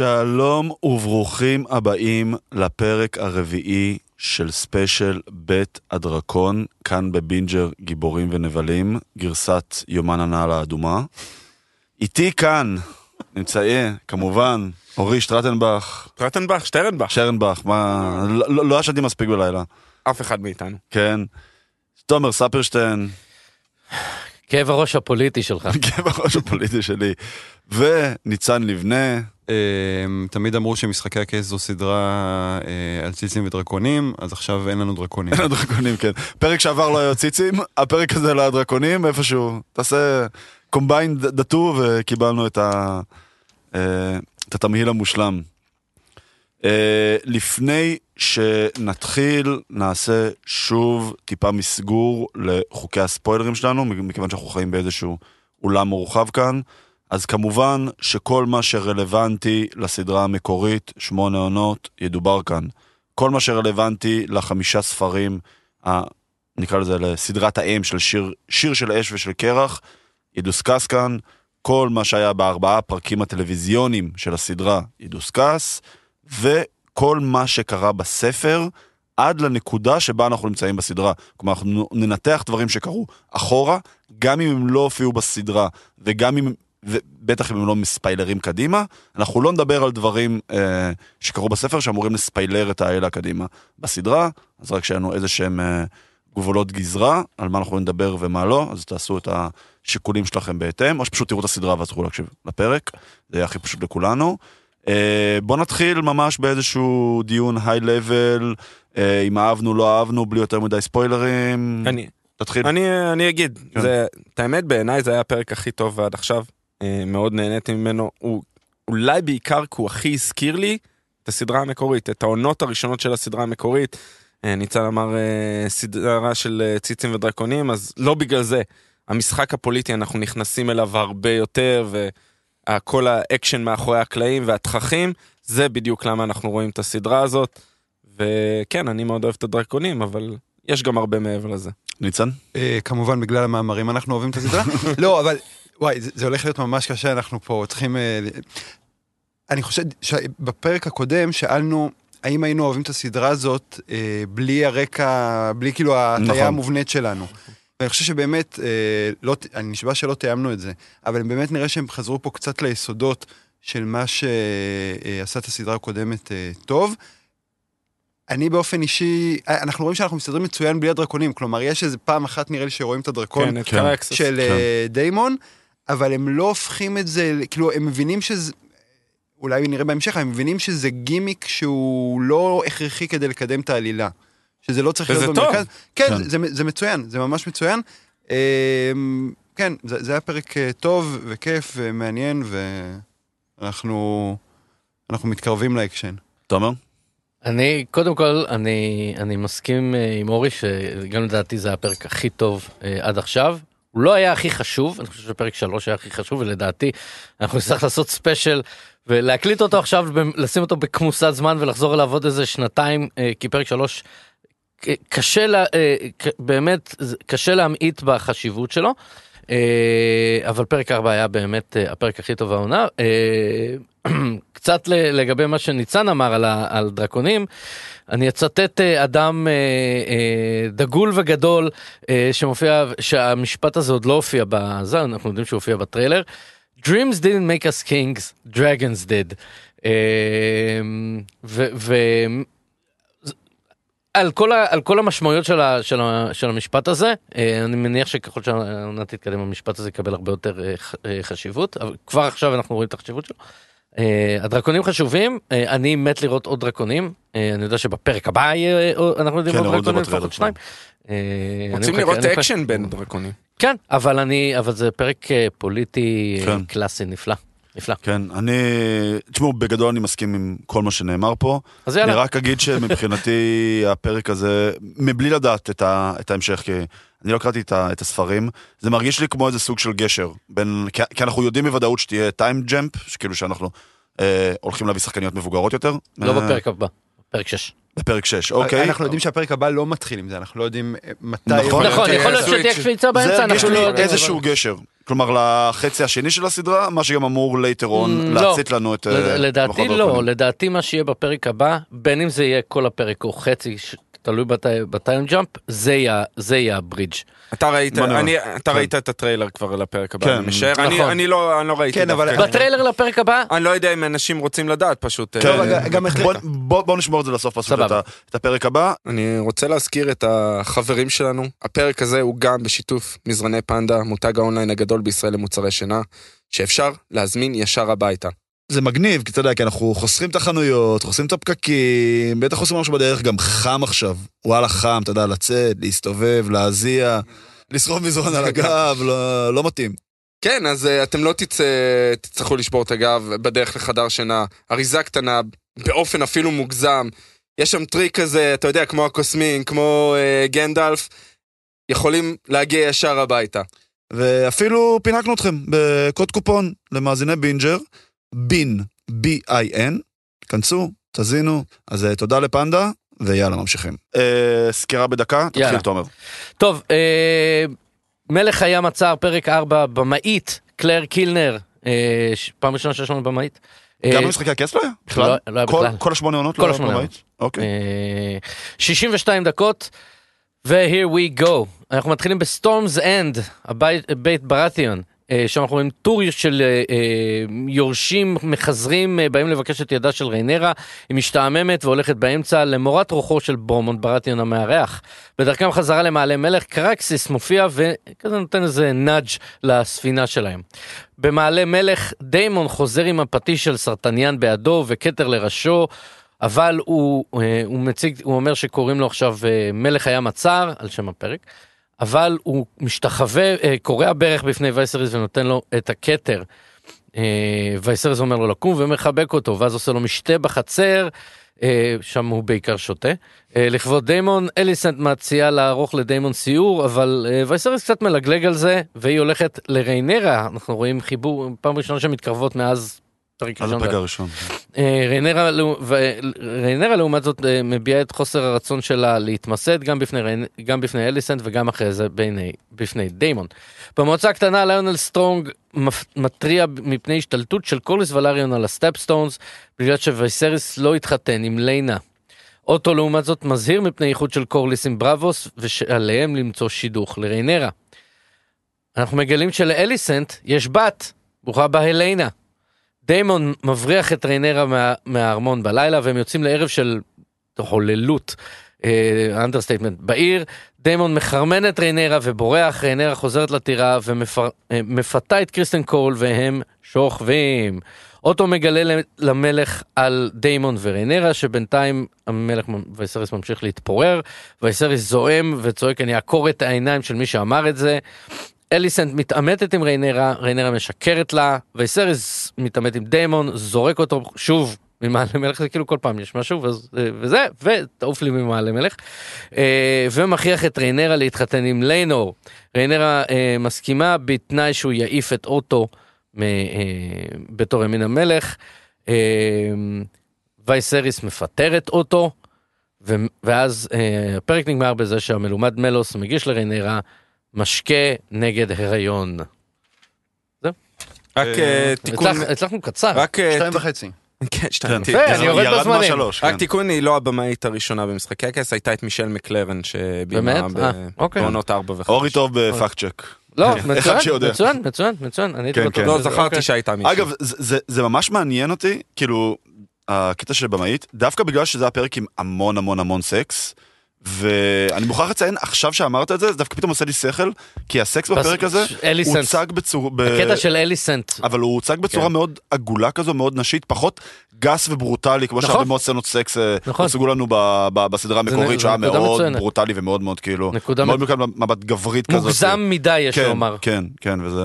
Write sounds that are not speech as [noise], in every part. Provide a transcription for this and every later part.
שלום וברוכים הבאים לפרק הרביעי של ספיישל בית הדרקון, כאן בבינג'ר גיבורים ונבלים, גרסת יומן הנעל האדומה. איתי כאן נמצא, כמובן, אורי שטרטנבך, טרטנבך, שטרנבך, שרנבך, מה... לא- לא ישנתי מספיק בלילה, אף אחד מאיתנו. כן. תומר ספרשטיין, כאב הראש הפוליטי שלך. [laughs] כאב הראש הפוליטי שלי, וניצן לבנה, אמ, תמיד אמרו שמשחקי הכס זו סדרה אה, על ציצים ודרקונים, אז עכשיו אין לנו דרקונים. אין הדרקונים, כן. פרק שעבר לא היו ציצים, הפרק הזה לא היה דרקונים, איפשהו, תעשה קומביין דטו וקיבלנו את, ה, אה, את התמהיל המושלם. אה, לפני שנתחיל, נעשה שוב טיפה מסגור לחוקי הספוילרים שלנו, מכיוון שאנחנו חיים באיזשהו אולם מורחב כאן. אז כמובן שכל מה שרלוונטי לסדרה המקורית, שמונה עונות, ידובר כאן. כל מה שרלוונטי לחמישה ספרים, נקרא לזה לסדרת האם של שיר, שיר של אש ושל קרח, ידוסקס כאן. כל מה שהיה בארבעה הפרקים הטלוויזיונים של הסדרה ידוסקס, וכל מה שקרה בספר עד לנקודה שבה אנחנו נמצאים בסדרה. כלומר, אנחנו ננתח דברים שקרו אחורה, גם אם הם לא הופיעו בסדרה, וגם אם ובטח אם הם לא מספיילרים קדימה, אנחנו לא נדבר על דברים אה, שקרו בספר שאמורים לספיילר את האלה קדימה. בסדרה, אז רק שיהיה לנו איזה שהם אה, גבולות גזרה, על מה אנחנו נדבר ומה לא, אז תעשו את השיקולים שלכם בהתאם, או שפשוט תראו את הסדרה ואז תוכלו להקשיב לפרק, זה יהיה הכי פשוט לכולנו. אה, בואו נתחיל ממש באיזשהו דיון היי-לבל, אה, אם אהבנו, לא אהבנו, בלי יותר מדי ספוילרים. אני, תתחיל. אני, אני אגיד, כן. זה, את האמת בעיניי זה היה הפרק הכי טוב עד עכשיו, אה, מאוד נהניתי ממנו, הוא אולי בעיקר כי הוא הכי הזכיר לי את הסדרה המקורית, את העונות הראשונות של הסדרה המקורית. אה, ניצן אמר אה, סדרה של אה, ציצים ודרקונים, אז לא בגלל זה. המשחק הפוליטי אנחנו נכנסים אליו הרבה יותר, וכל האקשן מאחורי הקלעים והתככים, זה בדיוק למה אנחנו רואים את הסדרה הזאת. וכן, אני מאוד אוהב את הדרקונים, אבל יש גם הרבה מעבר לזה. ניצן? כמובן בגלל המאמרים אנחנו אוהבים את הסדרה. [laughs] לא, אבל וואי, זה, זה הולך להיות ממש קשה, אנחנו פה צריכים... אני חושב שבפרק הקודם שאלנו האם היינו אוהבים את הסדרה הזאת אה, בלי הרקע, בלי כאילו ההטיה נכון. המובנית שלנו. ואני חושב שבאמת, אה, לא, אני נשבע שלא תיאמנו את זה, אבל באמת נראה שהם חזרו פה קצת ליסודות של מה שעשה את הסדרה הקודמת אה, טוב. אני באופן אישי, אה, אנחנו רואים שאנחנו מסתדרים מצוין בלי הדרקונים, כלומר יש איזה פעם אחת נראה לי שרואים את הדרקון כן, כן. של כן. אה, דיימון, אבל הם לא הופכים את זה, כאילו, הם מבינים שזה, אולי נראה בהמשך, הם מבינים שזה גימיק שהוא לא הכרחי כדי לקדם את העלילה. שזה לא צריך להיות טוב. במרכז. כן, כן. זה, זה מצוין, זה ממש מצוין. אה, כן, זה, זה היה פרק אה, טוב וכיף ומעניין, ואנחנו אנחנו מתקרבים לאקשן. תומר? אני, קודם כל, אני, אני מסכים אה, עם אורי, שגם לדעתי זה הפרק הכי טוב אה, עד עכשיו. הוא לא היה הכי חשוב, אני חושב שפרק 3 היה הכי חשוב, ולדעתי אנחנו נצטרך לעשות ספיישל ולהקליט אותו עכשיו, לשים אותו בכמוסת זמן ולחזור אליו עוד איזה שנתיים, אה, כי פרק 3 קשה, לה, אה, באמת, קשה להמעיט בחשיבות שלו. אה, אבל פרק 4 היה באמת אה, הפרק הכי טוב העונה. אה, [clears throat] קצת לגבי מה שניצן אמר על, ה- על דרקונים, אני אצטט אדם דגול וגדול שמופיע, שהמשפט הזה עוד לא הופיע בזה, אנחנו יודעים שהוא הופיע בטריילר. Dreams didn't make us kings, dragons did. ו... ו על כל, ה, על כל המשמעויות של, ה, של, ה, של המשפט הזה, אה, אני מניח שככל שהעונה תתקדם המשפט הזה יקבל הרבה יותר אה, אה, חשיבות, אבל כבר עכשיו אנחנו רואים את החשיבות שלו. הדרקונים חשובים, אני מת לראות עוד דרקונים, אני יודע שבפרק הבא יהיה, אנחנו יודעים כן, עוד דרקונים, לפחות שניים. רוצים מחכה- לראות אקשן בין דרקונים. כן, אבל אני, אבל זה פרק פוליטי כן. קלאסי נפלא, נפלא. כן, אני... תשמעו, בגדול אני מסכים עם כל מה שנאמר פה. אז אני יאללה, רק אגיד שמבחינתי [laughs] הפרק הזה, מבלי לדעת את, ה, את ההמשך, כי אני לא קראתי את, ה, את הספרים, זה מרגיש לי כמו איזה סוג של גשר. בין, כי, כי אנחנו יודעים בוודאות שתהיה טיים ג'מפ, שכאילו שאנחנו אה, הולכים להביא שחקניות מבוגרות יותר. לא אה, בפרק הבא, פרק 6. בפרק 6, אוקיי. אנחנו יודעים שהפרק הבא לא מתחיל עם זה, אנחנו לא יודעים מתי... נכון. נכון, יכול להיות סוויץ'. שתהיה קפיצה זה באמצע, אנחנו לא לי יודעים. איזשהו גשר. כלומר, לחצי השני של הסדרה, מה שגם אמור later on Mm, לא. להצית לנו את... אה, לדעתי לא. לדעתי מה שיהיה בפרק הבא, בין אם זה יהיה כל הפרק או חצי, תלוי בטי- ב time jump, זה יהיה- זה יהיה הברידג'. אתה ראית. אני, אתה כן. ראית את הטריילר כבר לפרק הבא, כן, אני משער, אני- נכון. אני לא אני לא ראיתי כן, אבל- דווקא. בטריילר לפרק הבא, אני לא יודע אם אנשים רוצים לדעת פשוט. כן, אה, טוב, גם- בוא- בוא בוא נשמור את זה לסוף פשוט, את הפרק הבא. אני רוצה להזכיר את החברים שלנו. הפרק הזה הוא גם בשיתוף מזרני פנדה, מותג האונליין הגדול בישראל למוצרי שינה, שאפשר להזמין ישר הביתה. זה מגניב, כי אתה יודע, כי אנחנו חוסכים את החנויות, חוסכים את הפקקים, בטח עושים משהו בדרך, גם חם עכשיו. וואלה חם, אתה יודע, לצאת, להסתובב, להזיע, לסחוב מזרון על הגב, לא, לא מתאים. כן, אז uh, אתם לא תצא, תצטרכו לשבור את הגב בדרך לחדר שינה. אריזה קטנה, באופן אפילו מוגזם. יש שם טריק כזה, אתה יודע, כמו הקוסמים, כמו uh, גנדלף, יכולים להגיע ישר הביתה. ואפילו פינקנו אתכם בקוד קופון למאזיני בינג'ר, בין, B-I-N, כנסו, תזינו, אז אה, תודה לפנדה, ויאללה, ממשיכים. אה, סקירה בדקה, תתחיל יאללה. תומר. טוב, אה, מלך הים הצר, פרק 4, במאית, קלר קילנר, אה, ש- פעם ראשונה שיש לנו במאית. אה, גם במשחקי הכס לא היה? בכלל? לא- לא היה כל- בכלל. כל השמונה עונות? כל לא היה השמונה בבית? אוקיי. אה, 62 דקות, ו-here we go. אנחנו מתחילים בסטורמס אנד, הבית בית ברתיון. אה, שם אנחנו רואים טור של אה, אה, יורשים מחזרים, באים לבקש את ידה של ריינרה, היא משתעממת והולכת באמצע למורת רוחו של ברומונט ברטיון המארח. בדרכם חזרה למעלה מלך, קראקסיס מופיע וכזה נותן איזה nudge לספינה שלהם. במעלה מלך, דיימון חוזר עם הפטיש של סרטניאן בידו וכתר לראשו. אבל הוא, הוא מציג, הוא אומר שקוראים לו עכשיו מלך הים הצר, על שם הפרק, אבל הוא משתחווה, אה, קורע ברך בפני וייסריס ונותן לו את הכתר. אה, וייסריס אומר לו לקום ומחבק אותו, ואז עושה לו משתה בחצר, אה, שם הוא בעיקר שותה. לכבוד דיימון, אליסנט מציעה לערוך לדיימון סיור, אבל וייסריס קצת מלגלג על זה, והיא הולכת לריינרה, אנחנו רואים חיבור, פעם ראשונה שמתקרבות מאז פרק ראשון. הפרק הראשון. אה, ריינרה, לעומת זאת אה, מביעה את חוסר הרצון שלה להתמסד גם בפני, גם בפני אליסנט וגם אחרי זה בעיני, בפני דיימון. במועצה הקטנה ליונל סטרונג מתריע מפני השתלטות של קורליס ולריון על הסטפסטונס בגלל שוויסריס לא התחתן עם ליינה. אוטו לעומת זאת מזהיר מפני איחוד של קורליס עם בראבוס ושעליהם למצוא שידוך לריינרה. אנחנו מגלים שלאליסנט יש בת, ברוכה הליינה. דיימון מבריח את ריינרה מה, מהארמון בלילה והם יוצאים לערב של הוללות, understatement, בעיר. דיימון מחרמן את ריינרה ובורח, ריינרה חוזרת לטירה ומפתה את קריסטן קול והם שוכבים. אוטו מגלה למלך על דיימון וריינרה שבינתיים המלך וייסריס ממשיך להתפורר וייסריס זועם וצועק אני אעקור את העיניים של מי שאמר את זה. אליסנט מתעמתת עם ריינרה, ריינרה משקרת לה, וייסריס מתעמת עם דיימון, זורק אותו שוב ממעלה מלך, זה כאילו כל פעם יש משהו ואז- וזה, ותעוף לי ממעלה מלך, אה, ומכריח את ריינרה להתחתן עם ליינור. ריינרה אה, מסכימה בתנאי שהוא יעיף את אוטו אה, בתור ימין המלך. אה, וייסריס מפטר את אוטו, ואז אה, הפרק נגמר בזה שהמלומד מלוס מגיש לריינרה משקה נגד הריון. רק אה, תיקון, הצלח- הצלחנו קצר. רק אה, שתיים וחצי. כן, שתיים. כן. יפה, אני יורד ירד בזמנים. מהשלוש, רק כן. תיקון, היא לא הבמאית הראשונה במשחקי הכס, הייתה את מישל מקלרן באמת? אה, אוקיי. בעונות 4 ו-5. אורי טוב בפאקט צ'ק. לא, [laughs] מצוין, שיודע. מצוין, מצוין, מצוין, אני הייתי כן, בטוח כן. לא, שזה- זכרתי אוקיי. שהייתה מישהו. אגב, זה- זה- זה ממש מעניין אותי, כאילו, הקטע של במאית, דווקא בגלל שזה היה פרק עם המון המון המון סקס, ואני מוכרח לציין, עכשיו שאמרת את זה, זה דווקא פתאום עושה לי שכל, כי הסקס בפרק הזה, אליסנט. הוצג בצורה... הקטע של אליסנט. אבל הוא הוצג בצורה כן. מאוד עגולה כזו, מאוד נשית, פחות גס וברוטלי, כמו נכון. שהרבה מאוד סצנות סקס אה, נכון. הוצגו לנו בסדרה המקורית, שהיה מאוד. ברוטלי ומאוד מאוד כאילו, נקודה מאוד מכאן מבט גברית כזאת. מוגזם מדי יש כן, לומר. כן, כן, וזה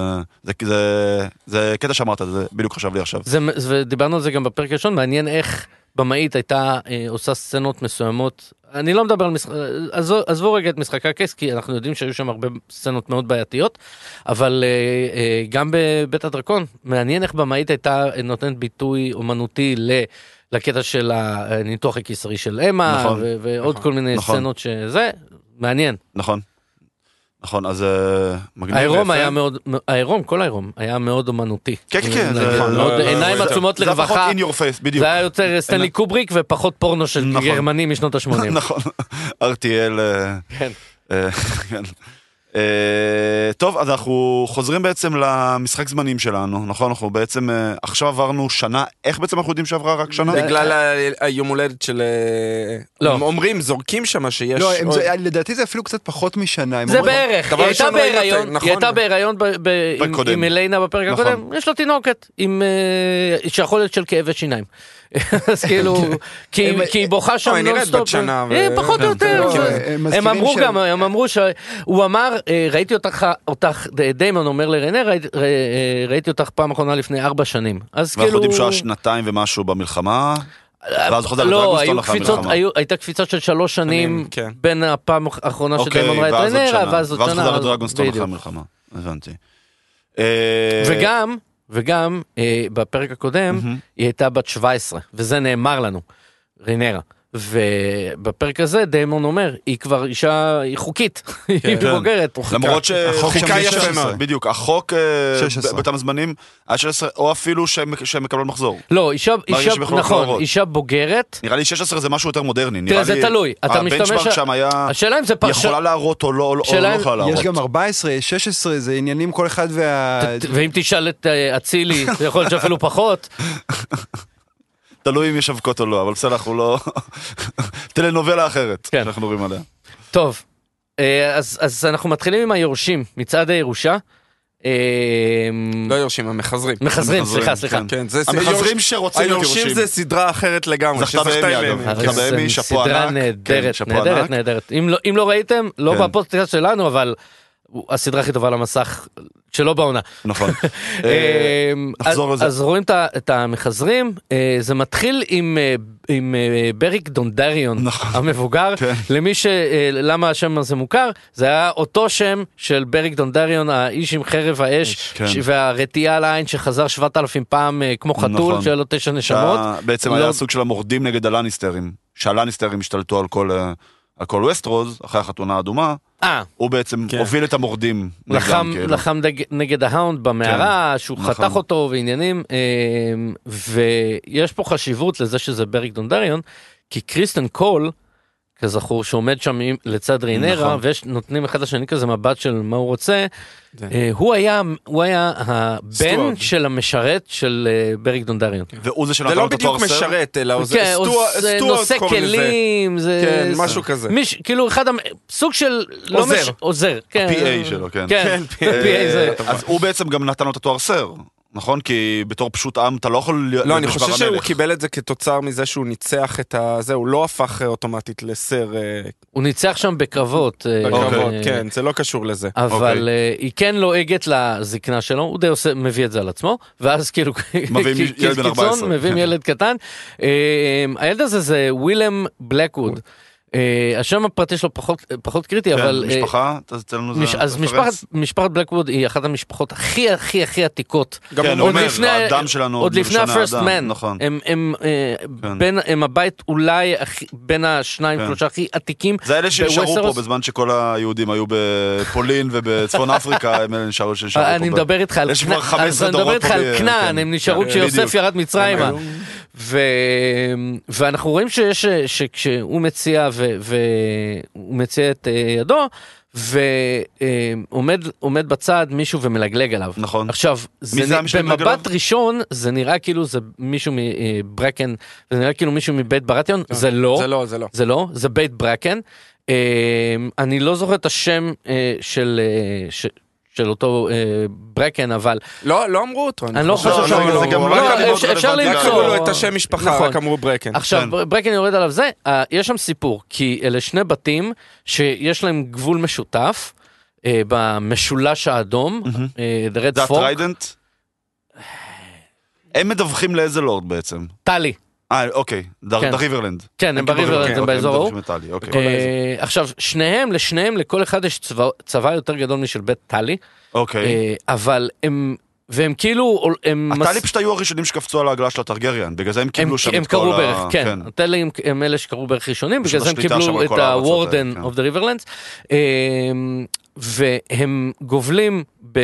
זה, קטע שאמרת, זה בדיוק חשב לי עכשיו. זה, ודיברנו על זה גם בפרק הראשון, מעניין איך במאית הייתה אה, עושה סצנות מסוימות. אני לא מדבר על משחק, עזבו, עזבו רגע את משחקי הכס, כי אנחנו יודעים שהיו שם הרבה סצנות מאוד בעייתיות, אבל אה, אה, גם בבית הדרקון, מעניין איך במאית הייתה נותנת ביטוי אומנותי לקטע של הניתוח הקיסרי של אמה, נכון. ו- ועוד נכון. כל מיני נכון. סצנות שזה, מעניין. נכון. נכון, אז אה, מגניב העירום. היה מאוד, העירום, כל העירום, היה מאוד אומנותי. כן, כן, כן. זה- זה- עיניים זה- עצומות זה פחות לרווחה. in your face, בדיוק. זה היה יותר סטנלי קובריק ופחות פורנו של נכון. גרמנים משנות ה-80. [laughs] נכון, RTL. אה, כן. [laughs] אה, טוב, אז אנחנו חוזרים בעצם למשחק זמנים שלנו, נכון? אנחנו בעצם אה, עכשיו עברנו שנה, איך בעצם אנחנו יודעים שעברה רק שנה? בגלל היום הולדת של... אה, לא. הם אומרים, זורקים שם שיש... לא, הם- עוד- זה- לדעתי זה אפילו קצת פחות משנה. הם זה אומרים- בערך, דבר היא הייתה בהיריון, נכון. היא הייתה בהיריון ב- ב- עם- אליינה בפרק נכון. הקודם, יש לה תינוקת, עם שיכול להיות של כאבי שיניים. [laughs] אז כאילו, כי הם- כי היא בוכה שם היא נראית נונסטופ. בת שנה ו- אה, פחות או כן, יותר. לא, זה- הם אמרו גם, הם אמרו שהוא אמר, אה, ראיתי אותך, אותך, דיימון אומר לרנה, ראיתי- אה, ראיתי אותך פעם אחרונה לפני ארבע שנים. אז ואנחנו כאילו... יודעים שהוא היה שנתיים ומשהו במלחמה, ואז הוא חוזר לא, היו קפיצות, המלחמה. היו- הייתה קפיצה של שלוש שנים כן. בין הפעם האחרונה אוקיי, שדיימון ראה את ואז עוד רנרה, שנה. ואז עוד ואז שנה. חוזר אז- לדרגונסטון אחרי. המלחמה, הבנתי. אה, וגם, וגם אה, בפרק הקודם מהמם. היא הייתה בת 17, וזה נאמר לנו, רינרה. ובפרק הזה דיימון אומר, היא כבר אישה, היא חוקית, [laughs] היא כן. בוגרת. למרות שחוקה זה יפה 16. מאוד, בדיוק, החוק אה, 16. ב- באותם זמנים היה 16, או אפילו שהן מקבלות מחזור. לא, אישה, נכון. אישה בוגרת. נראה לי 16 זה משהו יותר מודרני. תראה, נראה זה לי תלוי, אתה משתמש- שם היה, השאלה אם זה היא פרש... יכולה להראות או לא או לא יכולה להראות. יש גם 14, יש 16, זה עניינים כל אחד וה... ואם תשאל את אה, אצילי, זה יכול להיות שאפילו פחות. [laughs] תלוי אם יש אבקות או לא, אבל בסדר, אנחנו לא... [laughs] טלנובלה אחרת, כן. שאנחנו מדברים עליה. טוב, אה, אז, אז אנחנו מתחילים עם היורשים, מצעד הירושה. אה, לא יורשים, המחזרים. מחזרים, סליחה, סליחה. כן. כן, זה... המחזרים שרוצים להיות היורשים יורשים. זה סדרה אחרת לגמרי. זכתה שזכתה באמי. אגב. זכתה באמי, זו שאפו סדרה ענק. כן, נהדרת, נהדרת. נהדרת. אם לא- אם לא ראיתם, לא כן. בפודקאסט שלנו, אבל הסדרה הכי טובה על המסך שלא בעונה. נכון. [laughs] אה, אמ, נחזור לזה. אז רואים את המחזרים, אה, זה מתחיל עם אה, אה, בריק דונדריון נכון. המבוגר, כן. למי ש... אה, למה השם הזה מוכר? זה היה אותו שם של בריק דונדריון, האיש עם חרב האש, כן. והרתיעה על העין שחזר 7,000 פעם אה, כמו חתול, נכון. שהיה לו תשע נשמות. בעצם לא- היה סוג של המורדים נגד הלניסטרים, שהלניסטרים השתלטו על כל, אה, על כל וסטרוז, אחרי החתונה האדומה, אה, הוא בעצם כן. הוביל את המורדים נגדם, לחם, כאילו. לחם דג, נגד ההאונד במערה, שהוא נכון. חתך אותו ועניינים, אמ, ויש פה חשיבות לזה שזה בריק דונדריון, כי קריסטן קול, כזכור, שעומד שם לצד רינרה, נכון. ויש נותנים אחד לשני כזה מבט של מה הוא רוצה, זה- אה, הוא היה, הוא היה הבן. של המשרת של אה, בריק דונדריון. והוא זה שנתן זה לו לא את התואר בדיוק. משרת, אלא הוא כן, זה נושא. כלים, זה... כן, זה- משהו כזה. מיש, כאילו אחד, המ- סוג של... לא עוזר. מש- עוזר, כן. ה-PA שלו, כן. כן, כן, PA זה... אז הוא בעצם גם נתן לו את התואר סר, נכון? כי בתור פשוט עם אתה לא יכול להיות לא, אני חושב שהוא המלך. קיבל את זה כתוצר מזה שהוא ניצח את ה... זה, הוא לא הפך אה, אוטומטית לסר אה, הוא ניצח שם בקרבות. אה, בקרבות, אה, כן, זה לא קשור לזה. אבל אוקיי. אה, היא כן לועגת לזקנה שלו, הוא די עושה, מביא את זה על עצמו, ואז כאילו, [laughs] מביאים כי- ילד בן קיצון, 14. מביאים ילד קטן. אה, הילד הזה זה ווילם בלקווד. אה, השם הפרטי שלו פחות, פחות קריטי, כן, אבל... אה, משפחה, תתן לנו מש, זה. אז. משפחת, משפחת בלקווד היא אחת המשפחות הכי הכי הכי עתיקות. גם כן, הוא עוד אומר, לפני- האדם שלנו עוד לפני האדם, man, נכון. הם, הם, אה, כן. בין, הם הבית אולי הכי- בין השניים כן. שלושה הכי עתיקים. זה אלה שנשארו פה. בזמן שכל היהודים היו בפולין ובצפון [laughs] אפריקה, הם אלה נשארו שנשארו פה. אני מדבר איתך על יש כבר כנען, 15 אז אני מדבר דורות איתך פה על ב- כנען, כן. הם נשארו כן, כשיוסף. ירד מצרימה. ו... ואנחנו רואים שיש, שכשהוא מציע ו... והוא מציע את אה, ידו, ועומד עומד בצד מישהו ומלגלג עליו. נכון. עכשיו, זה זה נ- במבט עליו? ראשון זה נראה כאילו זה מישהו מברקן, זה נראה כאילו מישהו מבית ברטיון, זה לא. זה לא, זה לא. זה לא, זה בית ברקן. אה, אני לא זוכר את השם אה, של, אה, ש, של אותו אה, ברקן, אבל לא, לא אמרו אותו. אני לא חושב. חושב לא, שאמרו לו. גם לא, ברקן מאוד אפשר- רק למצוא. לו את השם משפחה, נכון. רק אמרו ברקן. עכשיו כן. ברקן יורד עליו זה, אה, יש שם סיפור, כי אלה שני בתים שיש להם גבול משותף. אה, במשולש האדום, אה, The Red Fork? הם מדווחים לאיזה לורד בעצם? טלי, אה, אוקיי, כן. the Riverlands. כן, הם ב Riverlands, הם באזור ההוא. אוקיי. אה, עכשיו, שניהם, לשניהם, לכל אחד יש צבא- יותר גדול משל בית טלי. אוקיי. אה, אבל הם והם כאילו, הם... הטלי פשוט היו הראשונים שקפצו על העגלה של הטרגריאן, בגלל זה הם הם, קיבלו שם הם את כל קראו ה... בערך, כן, הטלים הם אלה שקראו בערך ראשונים, בגלל זה הם קיבלו את כן. of the Riverlands, אמ, והם גובלים ב,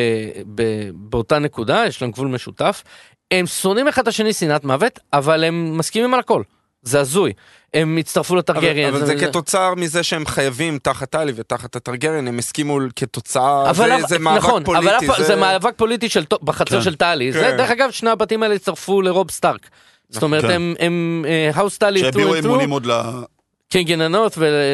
ב, באותה נקודה, יש להם גבול משותף, הם שונאים אחד את השני שנאת מוות, אבל הם מסכימים על הכל, זה הזוי, הם הצטרפו אבל, לטרגריאן, אבל זה כתוצר מזה שהם חייבים תחת טלי ותחת הטרגריאן, הם הסכימו כתוצאה, אבל זה, זה מאבק נכון, פוליטי. אבל זה... מאבק פוליטי של, בחצר כן. של טלי. זה, כן. דרך אגב, שני הבתים האלה הצטרפו לרוב סטארק. זאת אומרת, כן. הם, הם house טלי שהביעו אמונים עוד ל...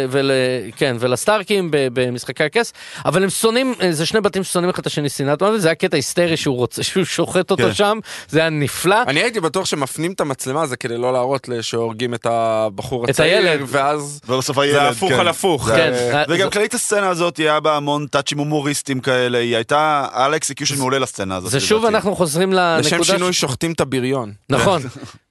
ול, כן, ולסטארקים ב- במשחקי הכס, אבל הם שונאים, זה שני בתים ששונאים אחד את השני שנאת מוות, זה היה קטע היסטרי שהוא רוצה, שהוא שוחט אותו כן. שם, זה היה נפלא. אני הייתי בטוח שמפנים את המצלמה זה כדי לא להראות שהורגים את הבחור את הצעיר, הילד. ואז ובסוף הילד, זה הפוך כן. על הפוך. כן, אה, וגם כללית הסצנה הזאת היה בה המון touchים הומוריסטים כאלה, היא הייתה על ה execution מעולה לסצנה הזאת. זה שוב. אנחנו חוזרים לנקודה... לשם ש- שינוי שוחטים את הבריון. נכון, [laughs]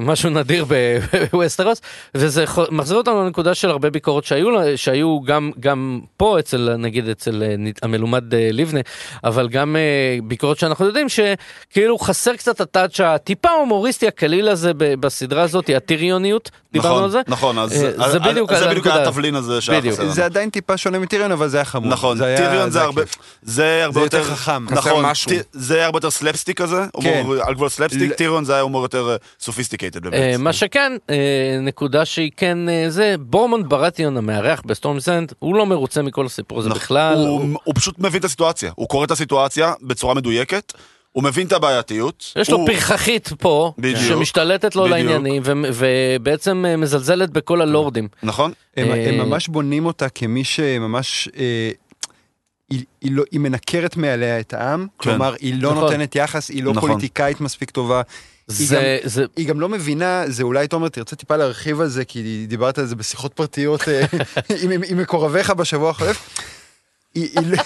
משהו נדיר ב- [laughs] בווסטרוס, וזה מחזיר אותנו לנקודה של הרבה ביקורות שהיו, שהיו גם, גם פה אצל, נגיד אצל אה, המלומד אה, לבנה, אבל גם אה, ביקורות שאנחנו יודעים שכאילו חסר קצת הטאץ' הטיפה ההומוריסטי הקליל הזה בסדרה הזאת, הטיריוניות, דיברנו נכון, על זה. נכון, אז אה, זה אז- בדיוק זה בדיוק. התבלין הזה שהיה. חסר לנו. זה עדיין טיפה שונה מטיריון, אבל זה היה חמוד. נכון, זה היה- טיריון זה הרבה. זה הרבה יותר חכם. נכון, זה הרבה יותר סלפסטיק כזה, כן. הומור על גבול סלפסטיק, ל- טיריון זה היה הומור יותר sophisticated אה, באמת. מה שכן, אה, נקודה שהיא כן אה, זה, בורמונד ברתיאון המארח ב Storm's End, הוא לא מרוצה מכל הסיפור הזה נכון. בכלל. הוא- פשוט מבין את הסיטואציה, הוא קורא את הסיטואציה בצורה מדויקת, הוא מבין את הבעייתיות. יש לו הוא- פרחחית פה, בדיוק. שמשתלטת לו בדיוק. לעניינים, ו- ובעצם מזלזלת בכל הלורדים. נכון? הם, הם ממש בונים אותה כמי שממש... אה, היא, היא, לא, היא מנקרת מעליה את העם, כן. כלומר היא לא נכון. נותנת יחס, היא לא נכון. פוליטיקאית מספיק טובה. היא זה, זה, היא גם לא מבינה, זה אולי תומר תרצה טיפה להרחיב על זה, כי דיברת על זה בשיחות פרטיות אה, עם, [laughs] עם, עם מקורביך בשבוע החולף. היא, היא, לא-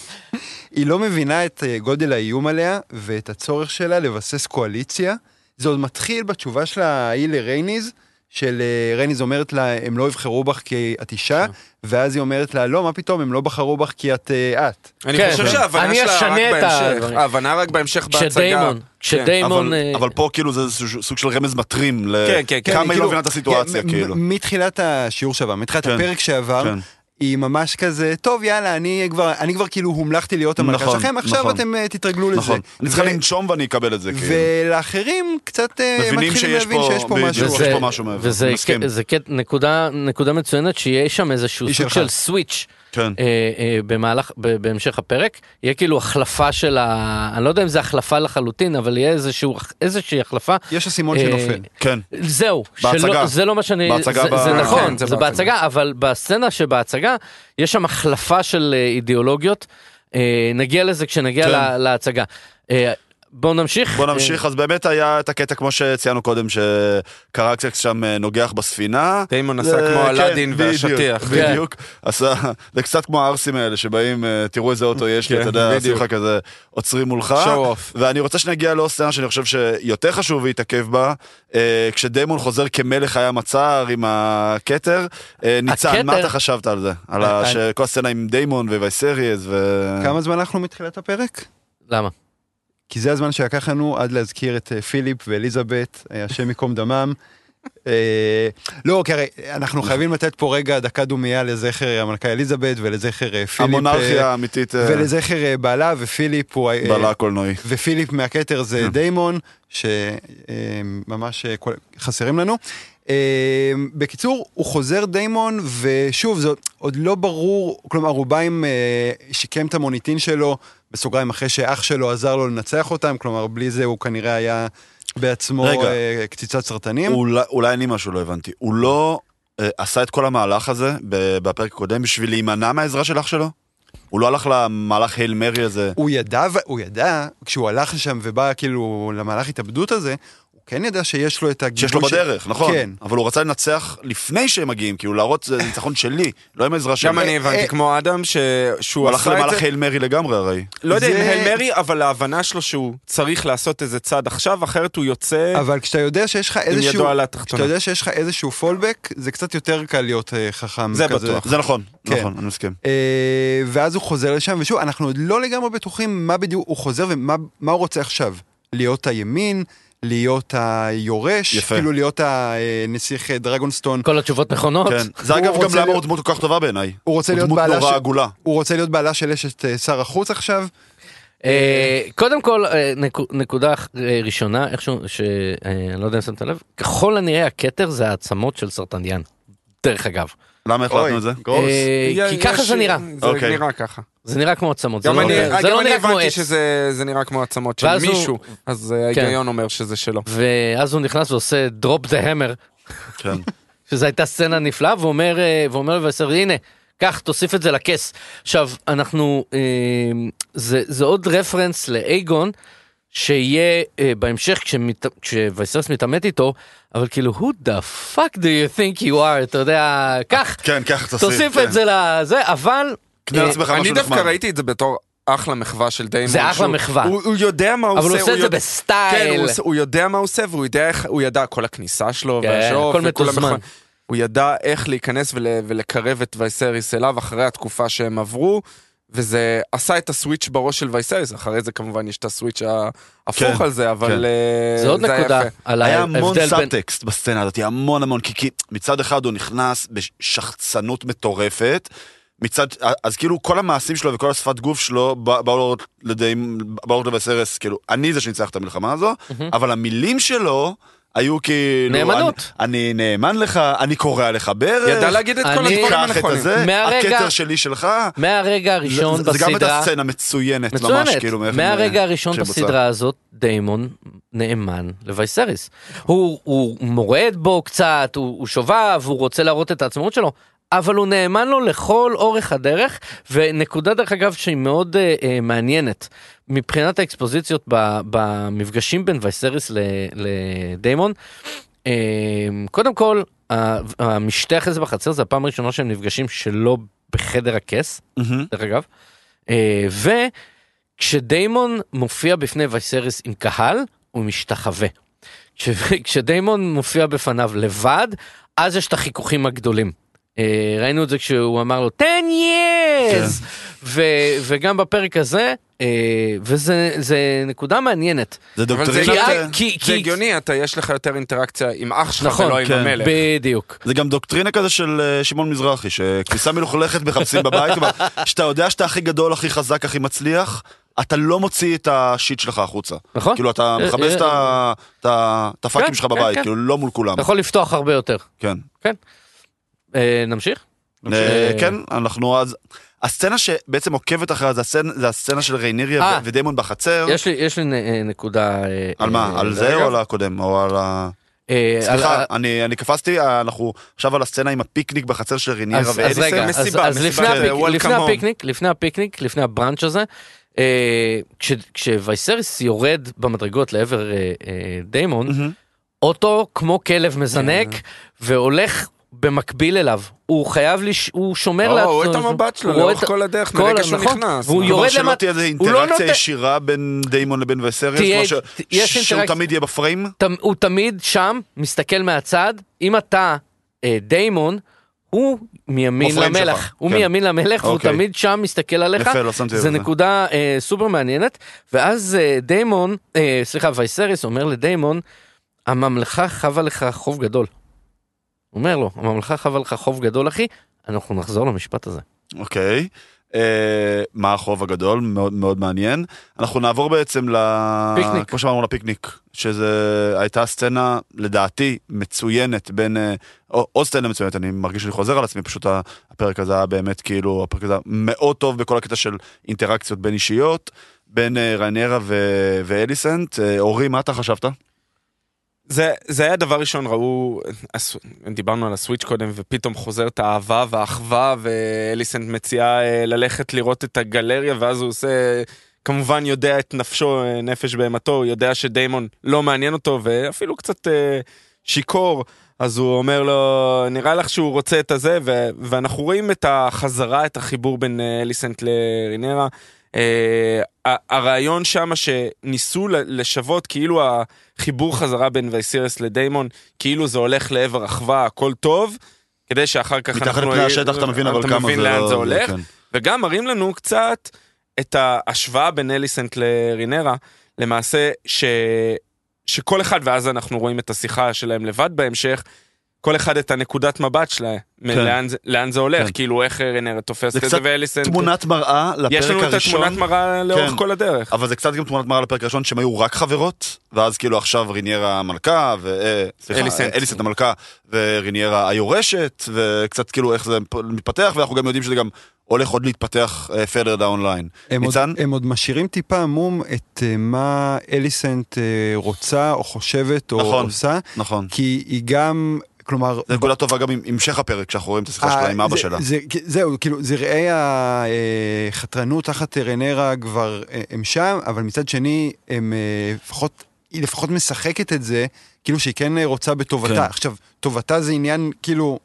[laughs] היא לא מבינה את אה, גודל האיום עליה ואת הצורך שלה לבסס קואליציה. זה עוד מתחיל בתשובה שלה ההיא לרייניז, של אה, רייניז אומרת לה, הם לא יבחרו בך כי את אישה, ואז היא אומרת לה, לא, מה פתאום, הם לא בחרו בך כי את אה, את. אני כן, חושב כן. שההבנה אני שלה רק בהמשך. ההבנה רק בהמשך בהצגה. כשדיימון, כן. כשדיימון, אבל, אה, אבל פה כאילו זה סוג של רמז מטרים, כן, כן, כן, כמה היא כאילו, לא מבינה את הסיטואציה, כן, כאילו. מתחילת השיעור שעבר, מתחילת כן, הפרק שעבר, כן. היא ממש כזה, טוב יאללה, אני כבר, אני כבר כאילו הומלכתי להיות המלכה נכון, שלכם, עכשיו נכון. אתם אה, תתרגלו לזה. נכון. אני צריכה לנשום ואני אקבל את זה, כאילו. ולאחרים קצת מבינים מתחילים שיש להבין פה- שיש פה. משהו. יש וזה- פה משהו מעבר, וזה מסכים. זה נקודה נקודה מצוינת שיהיה שם איזשהו סוג. של סוויץ' כן. אה, אה, במהלך ב- בהמשך הפרק יהיה כאילו החלפה של ה... אני לא יודע אם זה החלפה לחלוטין אבל יהיה איזשהו איזושהי החלפה. יש אסימון אה, שנופל. כן. זהו, בהצגה. שלא, זה לא מה שאני, בהצגה זה, ב- זה כן, נכון, זה זה בהצגה. בהצגה, אבל בסצנה שבהצגה יש שם החלפה של אה, אידיאולוגיות, אה, נגיע לזה כשנגיע כן. לה, להצגה. אה, בואו נמשיך. בוא נמשיך, אז באמת היה את הקטע כמו שציינו קודם, שקרקסקס שם נוגח בספינה. דיימון עשה כמו כן, אלאדין בדיוק, והשטיח. בדיוק, עשה, זה קצת כמו הערסים האלה שבאים, אה, תראו איזה אוטו יש לי, כן, אתה יודע, עושים. לך כזה, עוצרים מולך. show off. ואני רוצה שנגיע לעוד סצנה שאני חושב שיותר חשוב להתעכב בה, אה, כשדיימון חוזר כמלך הים הצער עם הכתר. אה, ניצן, מה? אתה חשבת על זה? על. שכל הסצנה עם דיימון ווייסריאס ו... כמה זמן אנחנו מתחילת הפרק? למה? כי זה הזמן שלקח לנו עד להזכיר את אה, פיליפ ואליזבת, אה, השם ייקום דמם. אה, לא, כי הרי אנחנו חייבים לתת פה רגע דקה דומייה לזכר המלכה אליזבת ולזכר פיליפ. המונרכיה האמיתית, ולזכר בעלה ופיליפ הוא... בעלה הקולנועי. ופיליפ מהכתר זה כן. דיימון, שממש חסרים לנו. אה, בקיצור, הוא חוזר דיימון, ושוב, זה עוד לא ברור, כלומר, הוא בא עם, אה, שיקם את המוניטין שלו, בסוגריים, אחרי שאח שלו עזר לו לנצח אותם, כלומר, בלי זה הוא כנראה היה בעצמו רגע. אה, קציצת סרטנים. אולי, אולי אני משהו לא הבנתי. הוא לא אה, עשה את כל המהלך הזה בפרק הקודם בשביל להימנע מהעזרה של אח שלו? הוא לא הלך למהלך הייל מרי הזה? הוא ידע, הוא ידע, כשהוא הלך לשם ובא כאילו למהלך התאבדות הזה, כן יודע שיש לו את הגיבוי... שיש לו ש- בדרך, נכון. כן. אבל הוא רצה לנצח לפני שהם מגיעים, כאילו להראות זה ניצחון שלי, לא עם עזרה שלי. גם אני הבנתי אה, כמו אדם ש- שהוא הוא הלך עשה את למהלך זה. הייל מרי לגמרי הרי. לא יודע אם זה- הייל מרי, אבל ההבנה שלו שהוא צריך לעשות איזה צעד עכשיו, אחרת הוא יוצא אבל כשאתה יודע שיש לך עם איזשהו... ידו על כשאתה התחתונה. יודע שיש לך איזשהו פולבק, זה קצת יותר קל להיות אה, חכם. זה כזה. בטוח. זה נכון, כן. נכון, אני מסכים. אה, ואז הוא חוזר לשם, ושוב, אנחנו עוד לא לגמרי בטוחים מה בדיוק הוא חוזר ומה מה הוא רוצה עכשיו. להיות הימין, להיות היורש, יפה. כאילו להיות הנסיך אה, דרגונסטון. כל התשובות נכונות. כן. זה הוא אגב גם למה הוא דמות כל כך טובה בעיניי. הוא רוצה להיות דמות בעלה נורא של- עגולה. הוא רוצה להיות בעלה של אשת אה, שר החוץ עכשיו? אה, קודם כל, אה, נקו- נקודה אה, ראשונה, איכשהו, שאני לא יודע אם שמת לב, ככל הנראה הכתר זה העצמות של סרטניאן. דרך אגב. למה החלטנו את זה? gross. אה, כי ככה זה נראה. זה אוקיי. נראה ככה. זה נראה כמו עצמות. זה גם לא- לא אני נראה. שזה זה נראה כמו עצמות של מישהו, אז אה, כן. ההיגיון אומר שזה שלו. ואז הוא נכנס ועושה drop the hammer. שזו הייתה סצנה נפלאה, ואומר, אה, לבשר, הנה, קח, תוסיף את זה לכס. עכשיו, אנחנו, אה, זה, זה עוד reference לאייגון, שיהיה אה, בהמשך כשמת- כשוויסריס מתעמת איתו, אבל כאילו, who the fuck do you think you are, אתה יודע, קח, כן, קח, תוסיף. תוסיף כן. את זה לזה, אבל... אה, אני דווקא. ראיתי את זה בתור אחלה מחווה של דיימון. זה אחלה שהוא- מחווה. הוא הוא יודע מה הוא עושה. אבל הוא עושה את זה יודע- ב style. כן, הוא הוא יודע מה הוא עושה והוא יודע איך, הוא ידע כל הכניסה שלו כן, וה show off הכל מתוזמן. הוא ידע איך להיכנס ול, ולקרב את וייסריס אליו אחרי התקופה שהם עברו. וזה עשה את ה switch בראש של וייסריס, אחרי זה כמובן יש את ה switch ההפוך כן, על זה, אבל כן. אה, זה עוד היה נקודה. על היה המון ההבדל בין... סאבטקסט בסצנה הזאת, המון המון, כי, כי מצד אחד הוא נכנס בשחצנות מטורפת, מצד, אז כאילו כל המעשים שלו וכל השפת גוף שלו בא- באו להראות לידי, באו להראות לוויסריס, כאילו, אני זה שניצח את המלחמה הזו, אבל המילים שלו היו כאילו... נאמנות. אני, אני נאמן לך, אני קורע לך ברך. ידע להגיד את כל אני- הדברים הנכונים. מהרגע- הכתר שלי שלך. מהרגע הראשון זה, זה גם הייתה בסדרה... סצנה מצוינת, ממש מצוינת. כאילו. מאיך- מהרגע הראשון שבוצע. בסדרה הזאת, דיימון נאמן לווייסריס. הוא, הוא מורד בו קצת, הוא, הוא שובב, הוא רוצה להראות את העצמאות שלו, אבל הוא נאמן לו לכל אורך הדרך, ונקודה דרך אגב שהיא מאוד אה, אה, מעניינת. מבחינת האקספוזיציות ב, במפגשים בין וייסריס לדיימון, אה, קודם כל, ה- המשתה אחרי זה בחצר זה הפעם הראשונה שהם נפגשים שלא בחדר הכס, מהמם. דרך אגב. אה, וכשדיימון מופיע בפני וייסריס עם קהל, הוא משתחווה. כש- [laughs] כשדיימון מופיע בפניו לבד, אז יש את החיכוכים הגדולים. אה, ראינו את זה כשהוא אמר לו 10 years! ו- וגם בפרק הזה, אה, וזה זה נקודה מעניינת. זה דוקטרינת... כי- הגיוני, כי- זה כי- הגיוני, אתה יש לך יותר אינטראקציה עם אח שלך נכון, ולא עם כן. המלך. בדיוק. זה גם דוקטרינה כזה של אה, שמעון מזרחי, שכביסה מלוכלכת מחפשים בבית, שאתה יודע שאתה הכי גדול, הכי חזק, הכי מצליח, אתה לא מוציא את השיט שלך החוצה. נכון. כאילו אתה מכבס את הפאקים כן, שלך כן, בבית, כן. כאילו לא מול כולם. אתה יכול לפתוח הרבה יותר. כן. אה, נמשיך? אה, כן, אנחנו אז... הסצנה שבעצם עוקבת אחריה זה הסצנה- זה הסצנה של ריינריה אה. ו- ודיימון בחצר. יש לי יש לי נ- אה, נקודה... אה, על מה? אה, על זה רגע. או על הקודם? או על ה... אה, סליחה, אני אני קפצתי, אנחנו עכשיו על הסצנה עם הפיקניק בחצר של ריניירה אז, אז ואדיסון. רגע, אז, מסיבה, אז מסיבה, לפני, זה הפיק, לפני. הפיקניק, לפני הפיקניק, לפני הבראנץ' הזה, אה, כש, כשווייסריס יורד במדרגות לעבר אה, אה, דיימון, מהמם. אוטו כמו כלב מזנק והולך במקביל אליו. הוא חייב, לש... הוא שומר לא, לעצמו. הוא רואה את המבט שלו הוא לאורך את- כל הדרך, כל- מרגע שהוא נכון. נכנס. והוא מה? יורד כלומר שלא תהיה איזה הוא לא אינטראקציה נותן- ישירה בין דיימון לבין וסריוס, תהיה- כמו ש- יש שהוא. תמיד יהיה בפריים. תמ- הוא תמיד שם, מסתכל מהצד. אם אתה אה, דיימון, הוא מימין למלך. שלך, הוא כן. מימין למלך, והוא אוקיי. תמיד שם מסתכל עליך. יפה, לא שמתי לב זה. נקודה אה, סופר מעניינת. ואז אה, דיימון, אה, סליחה, וייסריס אומר לדיימון, הממלכה חבה לך חוב גדול. אומר לו, הממלכה חבה לך חוב גדול, אחי, אנחנו נחזור למשפט הזה. אוקיי. אה, מה החוב הגדול? מאוד מאוד מעניין. אנחנו נעבור בעצם ל... פיקניק. כמו שאמרנו לפיקניק, שזה הייתה סצנה, לדעתי, מצוינת בין... אה, או- עוד סצנה מצוינת, אני מרגיש שאני חוזר על עצמי, פשוט הפרק הזה היה באמת כאילו, הפרק הזה מאוד טוב בכל הקטע של אינטראקציות בין אישיות, בין אה, ריינרה ו- ואליסנט. אורי, מה אתה חשבת? זה, זה היה דבר ראשון, ראו, דיברנו על הסוויץ' קודם, ופתאום חוזרת האהבה והאחווה, ואליסנט מציעה אה, ללכת לראות את הגלריה, ואז הוא עושה כמובן יודע את נפשו, אה, נפש בהמתו, יודע שדיימון לא מעניין אותו ואפילו קצת אה, שיכור, אז הוא אומר לו, נראה לך שהוא רוצה את הזה, ואנחנו רואים את החזרה, את החיבור בין אליסנט לרינרה. אה, הרעיון שם שניסו לשוות כאילו החיבור חזרה בין וייסירס לדיימון, כאילו זה הולך לעבר אחווה, הכל טוב, כדי שאחר כך מתחת לפני השטח אתה מבין אבל כמה מבין זה לאן לא- זה הולך. כן. וגם מראים לנו קצת את ההשוואה בין אליסנט לרינרה, למעשה ש... שכל אחד, ואז אנחנו רואים את השיחה שלהם לבד בהמשך, כל אחד את הנקודת מבט שלהם, כן. לאן, זה- לאן זה הולך, כן. כאילו איך רינרה תופס זה את זה, קצת ואליסנט... תמונת מראה לפרק יש לנו את הראשון. התמונת מראה לאורך כן. כל הדרך. אבל זה קצת גם תמונת מראה לפרק הראשון שהם היו רק חברות, ואז כאילו עכשיו ריניירה המלכה, ו... אה, סליחה, אליסנט. אליסנט המלכה, וריניירה היורשת, וקצת כאילו איך זה מתפתח, ואנחנו גם יודעים שזה גם הולך עוד להתפתח אה, further down line. הם עוד, ניצן? הם עוד משאירים טיפה עמום את אה, מה אליסנט אה, רוצה או חושבת או נכון. עושה, נכון. כי היא גם, כלומר... זה נקודה טובה גם עם המשך הפרק, כשאנחנו רואים את השיחה שלה אה, עם אבא זה- שלה. זה, זהו, כאילו, זרעי החתרנות תחת רנרה כבר אה, הם שם, אבל מצד שני, הם אה, לפחות, היא לפחות משחקת את זה, כאילו שהיא כן אה, רוצה בטובתה. כן. עכשיו, טובתה זה עניין, כאילו...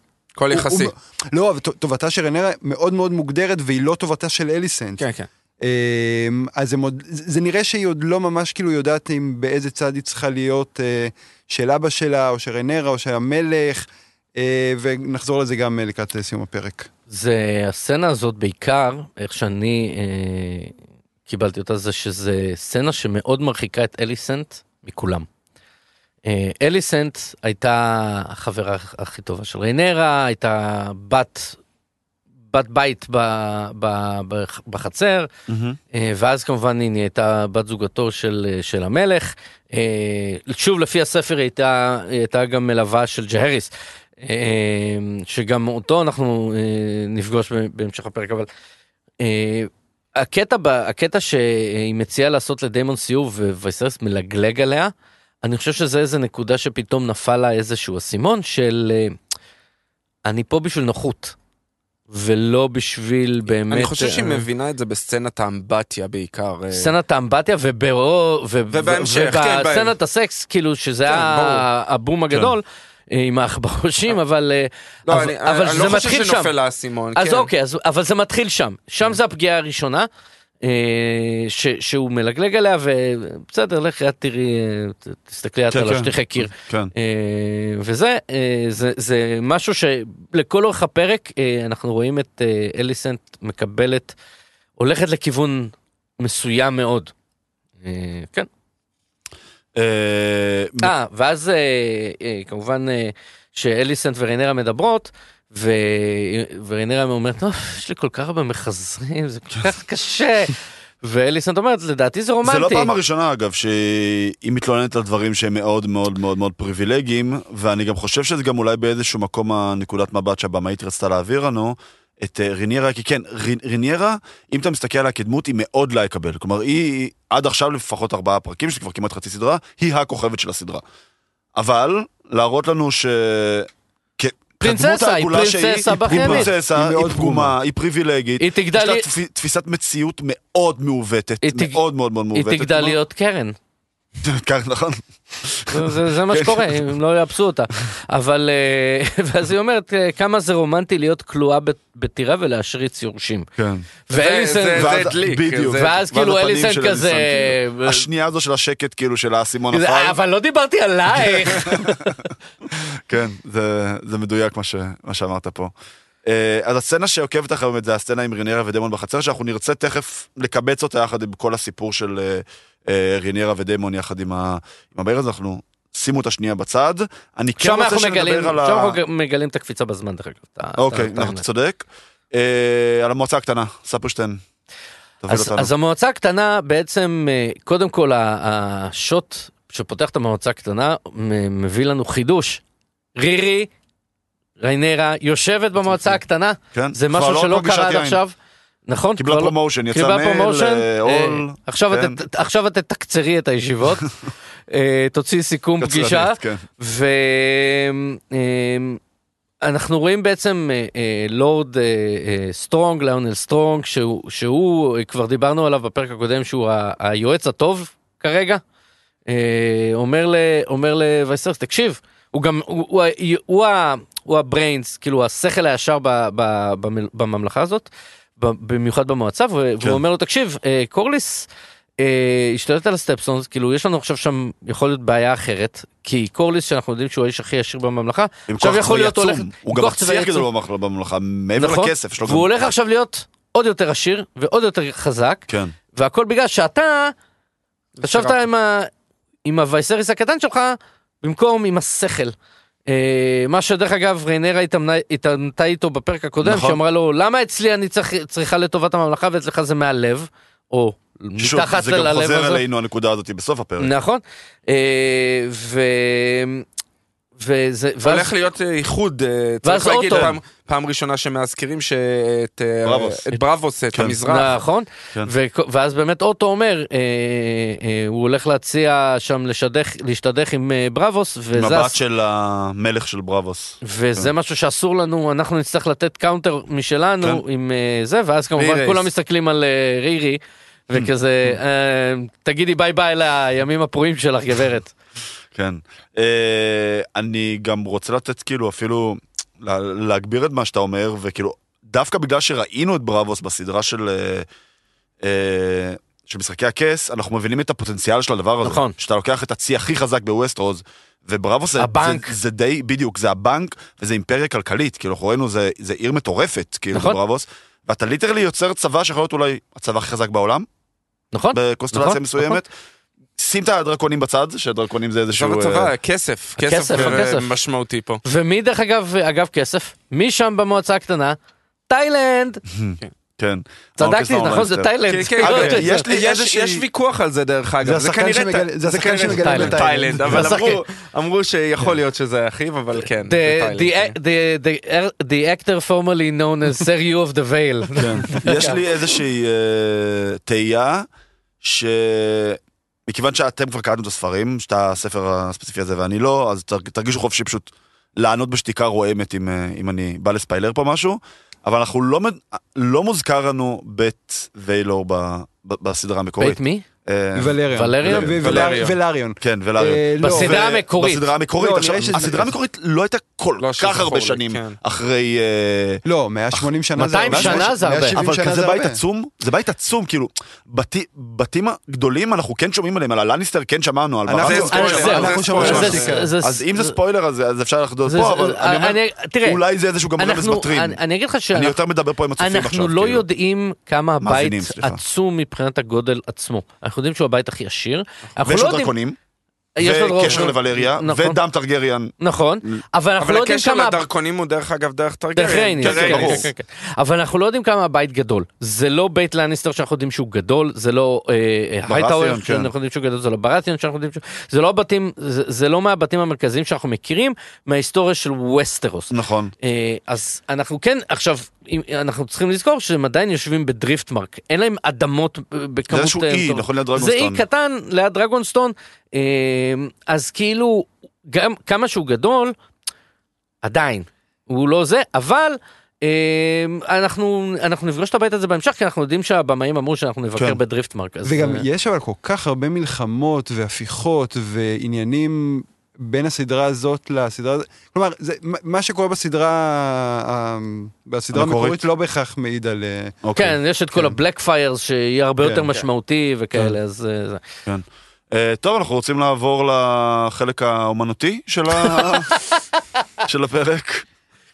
הוא- יחסי. הוא- לא, אבל טובתה של רנרה מאוד מאוד מוגדרת, והיא לא טובתה של אליסנט. כן, כן. אמ, אז עוד, זה נראה שהיא עוד לא ממש כאילו יודעת אם באיזה צד היא צריכה להיות אה, של אבא שלה, או של רנרה, או של המלך, אה, ונחזור לזה גם אה, לקראת סיום הפרק. זה הסצנה הזאת בעיקר, איך שאני אה, קיבלתי אותה, זה שזה סצנה שמאוד מרחיקה את אליסנט מכולם. אליסנט הייתה החברה הכי טובה של ריינרה, הייתה בת, בת בית ב, ב, ב, בחצר, מהמם. אה, ואז כמובן היא נהייתה בת זוגתו של, אה, של המלך. אה, שוב, לפי הספר היא הייתה, היא הייתה גם מלווה של ג'הריס, שגם אותו אנחנו נפגוש בהמשך הפרק, אבל הקטע, ב- הקטע שהיא מציעה לעשות לדיימון סיור ווייסרס מלגלג עליה, אני חושב שזה איזה נקודה שפתאום נפל לה איזשהו אסימון של אני פה בשביל נוחות. ולא בשביל באמת... אני חושב שהיא אה, מבינה את זה בסצנת האמבטיה בעיקר. אה, סצנת האמבטיה וברו, ו- ובהמשך, כן, ובסצנת הסקס כאילו שזה כן, היה הבום הגדול אה, עם העכברושים אבל לא, אבל- אני אבל אני זה לא חושב מתחיל שנופל שם. האסימון. אז כן. אוקיי אז אבל זה מתחיל שם שם זה הפגיעה הראשונה. אה, ש, שהוא מלגלג עליה ובסדר לך את תראי אה, תסתכלי את כן, על כן. השטיחי קיר כן. אה, וזה זה, זה משהו שלכל אורך הפרק אנחנו רואים את אליסנט מקבלת הולכת לכיוון מסוים מאוד. כן. אה, ואז כמובן שאליסנט וריינרה מדברות. ו... וריינרה אומרת, "אוף, יש לי כל כך הרבה מחזרים, זה כל כך קשה. [laughs] ואליסנט אומרת, לדעתי זה רומנטי. זה לא פעם הראשונה אגב שהיא מתלוננת על דברים שהם מאוד מאוד מאוד מאוד פריבילגיים ואני גם חושב שזה גם אולי באיזשהו מקום הנקודת מבט שהבמאית רצתה להעביר לנו את אה, ריניירה כי כן רי- ריניירה אם אתה מסתכל עליה כדמות היא מאוד לייקבל כלומר היא עד עכשיו לפחות ארבעה פרקים שזה כבר כמעט חצי סדרה היא הכוכבת של הסדרה. אבל להראות לנו ש... פרינססה, כדמות היא שהיא, פרינססה היא. פרינססה, היא היא מאוד פגומה, היא פריבילגית, היא תגדל יש לה תפיסת מציאות מאוד מעוותת, היא מאוד מאוד מאוד היא מעוותת. תגדל כמו- להיות קרן. [laughs] כן, נכון. זה- מה שקורה, הם לא יאפסו אותה. אבל, אה, [laughs] ואז היא אומרת, אה, כמה זה רומנטי להיות כלואה בטירה ולהשריץ יורשים. כן. ואליסנט, זה- הדליק, בדיוק. ואז כאילו של כזה... כאילו. השנייה הזו של השקט כאילו של האסימון זה- נפל. אבל לא דיברתי עלייך. [laughs] כן, זה, זה מדויק מה שאמרת פה. אה, אז הסצנה שעוקבת אחרי באמת זה הסצנה עם ריניירה ודמון בחצר, שאנחנו נרצה תכף לקבץ אותה יחד עם כל הסיפור של אה, אה, ריניירה ודמון יחד עם, ה, עם הבעיר הזה, אנחנו שימו את השנייה בצד. אני כן שם רוצה שנדבר מגלים, על שם ה... אנחנו מגלים את הקפיצה בזמן דרך אגב. אוקיי, אתה- צודק. על המועצה הקטנה, ספרשטיין. אז. אז המועצה הקטנה בעצם, קודם כל השוט שפותח את המועצה הקטנה מביא לנו חידוש. רירי, ריינרה, יושבת במועצה הקטנה, כן? זה משהו לא שלא קרה עד. עכשיו. נכון? קיבלה לא- פרומושן, יצא מייל, אה, אה, עול. עכשיו כן. את- עכשיו את תקצרי את הישיבות, [laughs] אה, תוציאי סיכום קצרנית, פגישה, כן. אנחנו רואים בעצם אה, אה, לורד אה, אה, סטרונג, ליונל סטרונג, שהוא, שהוא, אה, כבר דיברנו עליו בפרק הקודם, שהוא ה, היועץ הטוב כרגע. אה, אומר לוויסריס, תקשיב, הוא גם, הוא, הוא, הוא, הוא, הוא ה brains, כאילו השכל הישר ב, ב, במ- בממלכה הזאת, ב- במיוחד במועצה, והוא כן. והוא אומר לו, תקשיב, אה, קורליס אה, השתלט על הסטפסונס, כאילו יש לנו עכשיו שם, יכול להיות בעיה אחרת, כי קורליס, שאנחנו יודעים שהוא האיש הכי עשיר בממלכה, עם עכשיו יכול להיות הולך- עצום. הוא עם גם מצליח. גדול בממלכה, מעבר נכון? לכסף. יש לו והוא גם- הולך עכשיו להיות עוד יותר עשיר ועוד יותר חזק, כן. והכל בגלל שאתה ישבת. עם, ה... עם הווייסריס הקטן שלך במקום עם השכל. אה, מה שדרך אגב ריינרה התעמתה איתו בפרק הקודם, נכון. שאמרה לו למה אצלי אני צריך, צריכה לטובת הממלכה ואצלך זה מהלב, או שוב, מתחת זה גם ללב חוזר הזה. אלינו הנקודה הזאת בסוף הפרק. נכון. אה, ו... וזה, ואז, הולך להיות אה, איחוד, אה, צריך להגיד. פעם- פעם ראשונה שמאזכירים שאת אה, בראבוס. את בראבוס, את כן. המזרח. נכון, כן. ו- ואז באמת אוטו אומר, אה, אה, הוא הולך להציע שם לשדך, להשתדך עם אה, בראבוס, וזה, הס- של המלך של בראבוס. וזה משהו שאסור לנו, אנחנו נצטרך לתת counter משלנו כן. עם אה, זה, ואז כמובן רירייס. כולם מסתכלים על אה, רירי, [laughs] וכזה, אה, תגידי bye bye לימים הפרועים שלך גברת. [laughs] כן. אה, אני גם רוצה לתת כאילו אפילו לה- להגביר את מה שאתה אומר, וכאילו, דווקא בגלל שראינו את בראבוס בסדרה של... אה, אה, של משחקי הכס, אנחנו מבינים את הפוטנציאל של הדבר הזה. נכון. שאתה לוקח את הצי הכי חזק בווסטרוז, ובראבוס זה, הבנק. זה, זה די, בדיוק, זה הבנק, וזה אימפריה כלכלית, כאילו, אנחנו ראינו, זה, זה עיר מטורפת, כאילו, נכון. בראבוס, ואתה ליטרלי יוצר צבא שיכול להיות אולי הצבא הכי חזק בעולם, נכון? בקונסטלציה נכון, מסוימת. שים את הדרקונים בצד, שדרקונים זה איזשהו... עכשיו אה, הצבא, כסף, הכסף, כסף אה, הכסף. משמעותי פה. ומי דרך אגב, אגב כסף? מי שם במועצה הקטנה? תאילנד! כן. צדקתי, האורקסטרה נכון? זה לנסטר. תאילנד. כן, כן, זה- יש זה- לי- יש- איזושהי- יש ויכוח על זה דרך אגב. זה השחקן כנראה שמגלה- ת- זה השחקן כנראה שמגלה תאילנד. תאילנד, אבל. אמרו- שיכול להיות שזה אחיו, אבל כן. The, תאילנד, the, the, the, the actor formerly known as Sir you of the veil. כן. [laughs] יש לי איזושהי אה, תהייה, שמכיוון שאתם כבר קראתם את הספרים, שאתה הספר הספציפי הזה ואני לא, אז תר- תרגישו חופשי פשוט לענות בשתיקה רועמת אם, אה, אם אני בא לספיילר פה משהו, אבל אנחנו לא, לא מוזכר לנו בית ויילור בסדרה המקורית. בית מי? אה, ולריון. ולריון? כן, ולריון. אה, לא, בסדרה המקורית. בסדרה המקורית. לא, עכשיו, שזה- הסדרה המקורית לא הייתה כל לא כך הרבה שנים כן. אחרי... אה, לא, 180 שנה 200 הרבה. שנה זה הרבה. 170 אבל כזה זה בית. עצום, זה בית עצום, כאילו, בתי- בתים הגדולים אנחנו כן שומעים עליהם, על הלניסטר כן שמענו, על כן זה זה-. זה- אז אם זה ספוילר אז אפשר לחדור זה- פה, זה- אבל אני אומר, אני- אולי זה איזשהו גם רמז מטרים. אני, אני אגיד לך אני שאנחנו יותר מדבר פה עם הצופים עכשיו. אנחנו לא כאילו. יודעים כמה הבית. עצום מבחינת הגודל עצמו. אנחנו יודעים שהוא הבית הכי עשיר. אנחנו ויש לא לו יש לו וקשר. לוולריה, נכון. ודם טרגריאן. נכון, אבל אנחנו אבל לא יודעים הקשר כמה... לדרכונים הוא דרך אגב דרך טרגריאן. כן, כן. כן. אבל אנחנו לא יודעים כמה הבית גדול. זה לא בית לניסטר שאנחנו יודעים שהוא גדול, זה לא הייטאוור כן. שאנחנו יודעים שהוא גדול, זה לא ברטיון שאנחנו יודעים שהוא... זה לא בתים, זה לא מהבתים המרכזיים שאנחנו מכירים מההיסטוריה של ווסטרוס. נכון. אה, אז אנחנו כן, עכשיו, אנחנו צריכים לזכור שהם עדיין יושבים בדריפטמרק, אין להם אדמות אה, בכמות... איזשהו אה, אי. נכון, ליד זה אי דרגונסטון. קטן ליד דרגונסטון, אה, אז כאילו, גם כמה שהוא גדול, עדיין, הוא לא זה, אבל... אה, אנחנו אנחנו נפגוש את הבית הזה בהמשך כי אנחנו יודעים שהבמאים אמרו שאנחנו נבקר כן. בדריפטמרק. אז, וגם אה, יש אבל כל כך הרבה מלחמות והפיכות ועניינים בין הסדרה הזאת לסדרה הזאת. כלומר, זה, מה- שקורה בסדרה, ה- בסדרה המקורית. המקורית לא בהכרח מעיד על... אה, אוקיי. כן, יש את כל הבלק פיירס שיהיה הרבה כן, יותר כן. משמעותי וכאלה, אז אה. כן. אה, טוב, אנחנו רוצים לעבור לחלק האומנותי של ה- [laughs] של הפרק.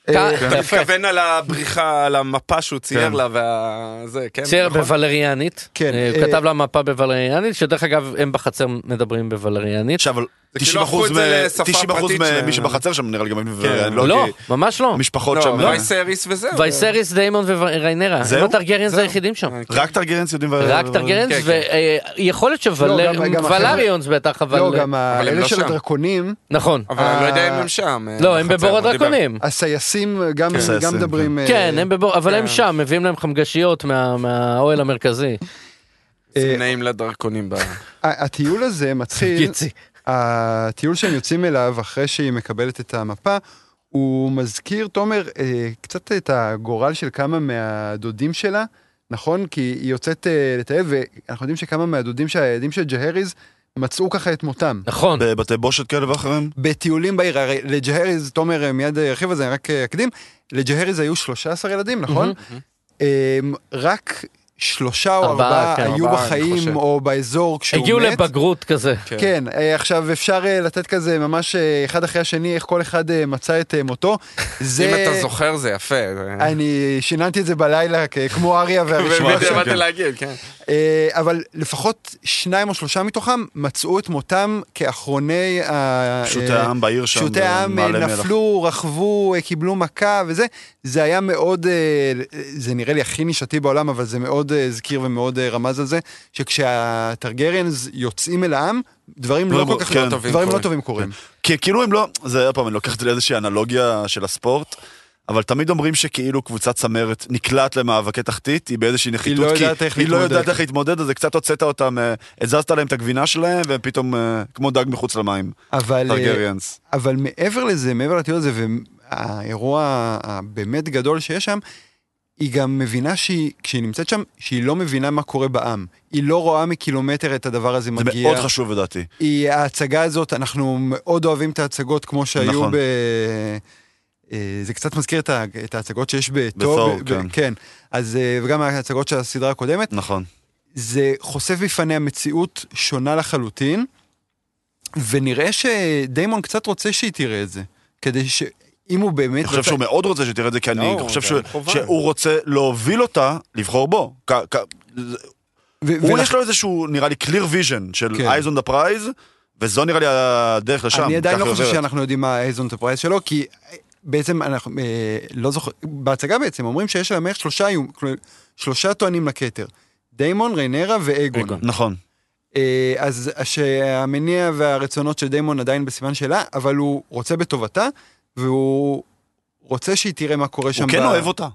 אתה- אה, יפה. מתכוון על הבריחה, על המפה שהוא צייר כן. לה והזה, כן? צייר נכון? בוולריאנית, כן, אה, אה, הוא כתב לה מפה בוולריאנית, שדרך אגב הם בחצר מדברים בוולריאנית. עכשיו, 90 כאילו הפכו אחוז את זה לשפה 90 אחוז פרטית שלהם. ממי שבחצר שם נראה לי גם... כן. לא, כי ממש לא. המשפחות לא, שם... וייסריס וזהו. וייסריס, דיימון וריינרה, זהו? הם הטרגריאנס זהו. היחידים שם. כן. רק טרגרנס יודעים... רק טרגריאנס, כן, כן. ויכול להיות לא, גם- גם שוולריונס בטח, אבל... לא, גם לא של. הדרקונים, נכון. אבל אני לא יודע אם אה, הם שם. לא, הם בבור. הדרקונים. הסייסים גם, מדברים... אה, כן, הם בבור, אבל הם. שם, מביאים להם חמגשיות מה- מהאוהל המרכזי. זה נעים לדרקונים. הטיול הזה מתחיל. הטיול שהם יוצאים אליו אחרי שהיא מקבלת את המפה, הוא מזכיר, תומר, אה, קצת את הגורל של כמה מהדודים שלה, נכון? כי היא יוצאת אה, לטייל, ואנחנו יודעים שכמה מהדודים של הילדים של ג'הריז מצאו ככה את מותם. נכון. בבתי בושת כאלה ואחרים? בטיולים בעיר, הרי לג'הריז, תומר אה, מיד ירחיב על זה, אני רק אקדים, לג'הריז היו 13 ילדים, נכון? אה, רק שלושה או ארבעה, כן. היו ארבעה, אני בחיים. או באזור כשהוא הגיעו מת. לבגרות כזה. כן, אה, עכשיו אפשר אה, לתת כזה ממש אה, אחד אחרי השני, איך כל אחד מצא את מותו. [laughs] זה... אם אתה זוכר זה יפה. זה- אני שיננתי את זה בלילה כמו אריה [laughs] והרשימה שם. באתי להגיד, כן. אבל לפחות שניים או שלושה מתוכם מצאו את מותם כאחרוני. פשוטי העם בעיר שם, פשוטי העם. נפלו, רכבו, קיבלו מכה וזה. זה היה מאוד, אה, זה נראה לי הכי נישתי בעולם, אבל זה מאוד אה, הזכיר ומאוד אה, רמז על זה, שכשהטרגריאנס יוצאים אל העם, דברים לא לא, כל כך כן. טובים, דברים לא טובים קורים. כי כאילו הם לא, זה עוד פעם, אני לוקח את זה לאיזושהי אנלוגיה של הספורט, אבל תמיד אומרים שכאילו קבוצת צמרת נקלעת למאבקי תחתית, היא באיזושהי נחיתות, לא כי יודעת איך היא לא להתמודד. יודעת איך להתמודד, אז זה קצת הוצאת אותם, הזזת להם את הגבינה שלהם, והם פתאום כמו דג מחוץ למים, אבל... טרגריאנס. אבל מעבר לזה, מעבר לטיול הזה, והאירוע הבאמת גדול שיש שם, היא גם מבינה שהיא, כשהיא נמצאת שם, שהיא לא מבינה מה קורה בעם. היא לא רואה מקילומטר את הדבר הזה זה מגיע. מאוד חשוב לדעתי. היא, ההצגה הזאת, אנחנו מאוד אוהבים את ההצגות כמו שהיו נכון. ב... אה, זה קצת מזכיר את, ה... את ההצגות שיש. בתור, ב- כן. כן. אז, אה, וגם ההצגות של הסדרה הקודמת. נכון. זה חושף בפניה מציאות שונה לחלוטין, ונראה שדיימון קצת רוצה שהיא תראה את זה. כדי ש... אם הוא באמת... אני חושב שהוא מאוד רוצה שתראה את זה, כי אני לא, חושב שהוא- רוצה להוביל אותה, לבחור בו. הוא יש לו איזשהו, נראה לי, clear vision של כן. eyes on the prize, וזו נראה לי הדרך לשם. אני עדיין לא חושב. שאנחנו יודעים מה ה eyes on the prize שלו, כי בעצם אנחנו אה, לא זוכר, בהצגה בעצם אומרים שיש להם בערך שלושה איום, שלושה טוענים לכתר. דיימון, ריינרה ואגון. אגון. נכון. אה, אז שהמניע והרצונות של דיימון עדיין בסימן שאלה, אבל הוא רוצה בטובתה, והוא רוצה שהיא תראה מה קורה שם. הוא כן ב- אוהב אותה.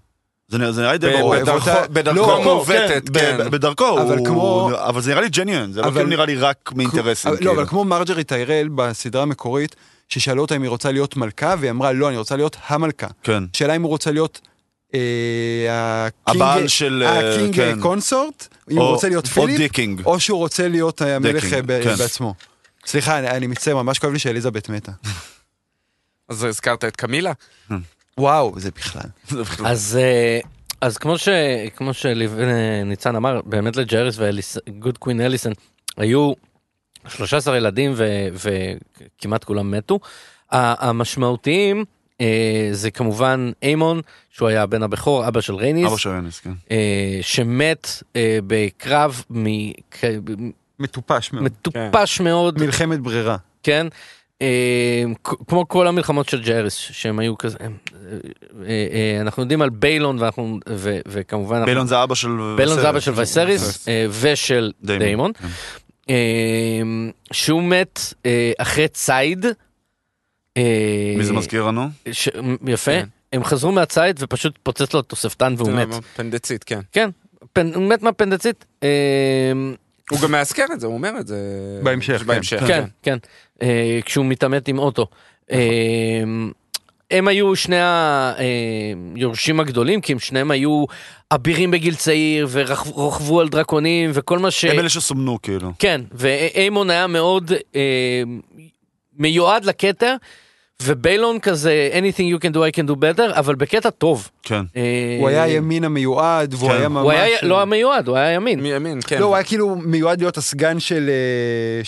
זה נראה לי די ברור. בדרכו- לא, מעוותת, ב- כן. ב- בדרכו, אבל הוא- כמו- אבל זה נראה לי ג'ניאן, זה לא אבל- כאילו נראה לי רק מאינטרסים. אבל- כאילו. לא, אבל כמו מרג'רי טיירל בסדרה המקורית, ששאלו אותה אם היא רוצה להיות מלכה, והיא אמרה, לא, אני רוצה להיות המלכה. כן. שאלה אם הוא רוצה להיות... אה, ה king- הבעל של, אה, ה king כן. consort, אם הוא או- רוצה להיות או פיליפ, the king. או שהוא רוצה להיות המלך אה, ב- כן. בעצמו. סליחה, אני- אני מצטער, ממש כואב לי שאליזבת מתה. [laughs] אז הזכרת את קמילה? וואו, [laughs] זה בכלל. אז אה, אז כמו ש... כמו שניצן אמר, באמת לג'יירהריס ו good queen אליסאן היו 13 ילדים ו- וכמעט כולם מתו. ה- המשמעותיים אה, זה כמובן איימון, שהוא היה הבן הבכור, אבא של רייניס, אבא של רייניס, כן. אה, שמת אה, בקרב מ- מטופש מאוד. מטופש מאוד, מלחמת ברירה. כן? אה, כ- כמו כל המלחמות של ג'יירהריס שהם היו כזה, הם, אה, אה, אנחנו יודעים על ביילון ואנחנו, ו- וכמובן, ביילון זה אבא של... ביילון זה אבא של וייסריס אה, ושל דיימון, כן. אה, שהוא מת אה, אחרי ציד. אה, מי זה מזכיר לנו? יפה, כן. הם חזרו מהציד ופשוט פוצץ לו תוספתן והוא מת. פנדצית, כן. כן, הוא מת מהפנדצית. אה, הוא גם מאזכר את זה, הוא אומר את זה. בהמשך, כן. בהמשך, כן, כן, אה, כשהוא מתעמת עם אוטו. אה, הם היו שני היורשים הגדולים, כי הם שניהם היו אבירים בגיל צעיר, ורוכבו על דרקונים, וכל מה ש... הם אלה שסומנו, כאילו. כן, ואיימון היה מאוד אה, מיועד לכתר, וביילון כזה, anything you can do I can do better, אבל בקטע טוב. כן. אה, הוא היה הימין המיועד, והוא כן. היה ממש... הוא היה, לא המיועד, הוא היה ימין. מימין, כן. לא, הוא היה כאילו מיועד להיות הסגן של...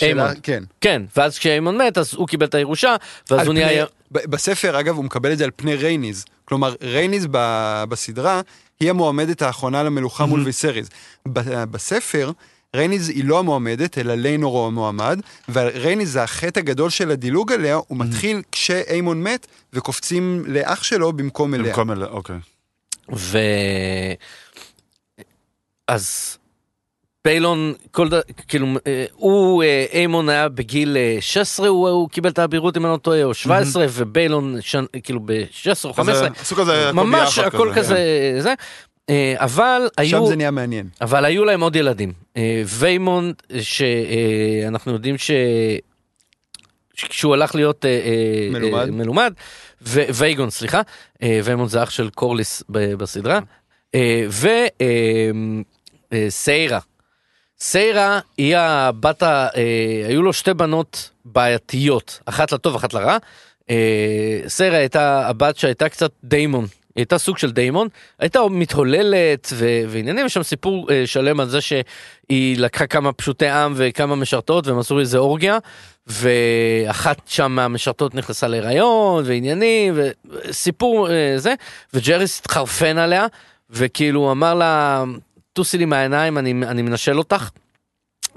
אה, איימון. ה- כן. כן, ואז כשאיימון מת, אז הוא קיבל את הירושה, ואז הוא נהיה... ב- בספר, אגב, הוא מקבל את זה על פני רייניז. כלומר, רייניז בסדרה, היא המועמדת האחרונה למלוכה מול ויסריז. בספר, רייניז היא לא המועמדת, אלא ליינור הוא המועמד, ורייניז זה החטא הגדול של הדילוג עליה, הוא מתחיל כשאיימון מת, וקופצים לאח שלו במקום אליה. במקום אלה, אוקיי. ו... אז ביילון, כל ד... כאילו, אה, הוא, אה, איימון היה בגיל אה, 16, הוא, הוא קיבל את האבירות אם אני לא טועה, או 17, וביילון, שנ... כאילו ב-16 או 15, כזה- ממש הכל כזה, כזה, זה. אה, אבל שם היו, זה נהיה מעניין. אבל היו להם עוד ילדים. אה, ויימונד, שאנחנו יודעים ש... כשהוא הלך להיות אה, אה, מלומד. אה, מלומד, וייגון סליחה, אה, וייגון זה אח של קורליס בסדרה, אה, וסיירה. סיירה היא הבת, ה- אה, היו לו שתי בנות בעייתיות, אחת לטוב, אחת לרע. אה, סיירה הייתה הבת שהייתה קצת דיימון, היא הייתה סוג של דיימון, הייתה מתהוללת ו- ועניינים, יש שם סיפור אה, שלם על זה שהיא לקחה כמה פשוטי עם וכמה משרתות והם עשו איזה אורגיה, ואחת שם מהמשרתות נכנסה להיריון ועניינים, וסיפור אה, זה, וג'ריס התחרפן עליה, וכאילו אמר לה, טוסי לי מהעיניים, אני, אני מנשל אותך.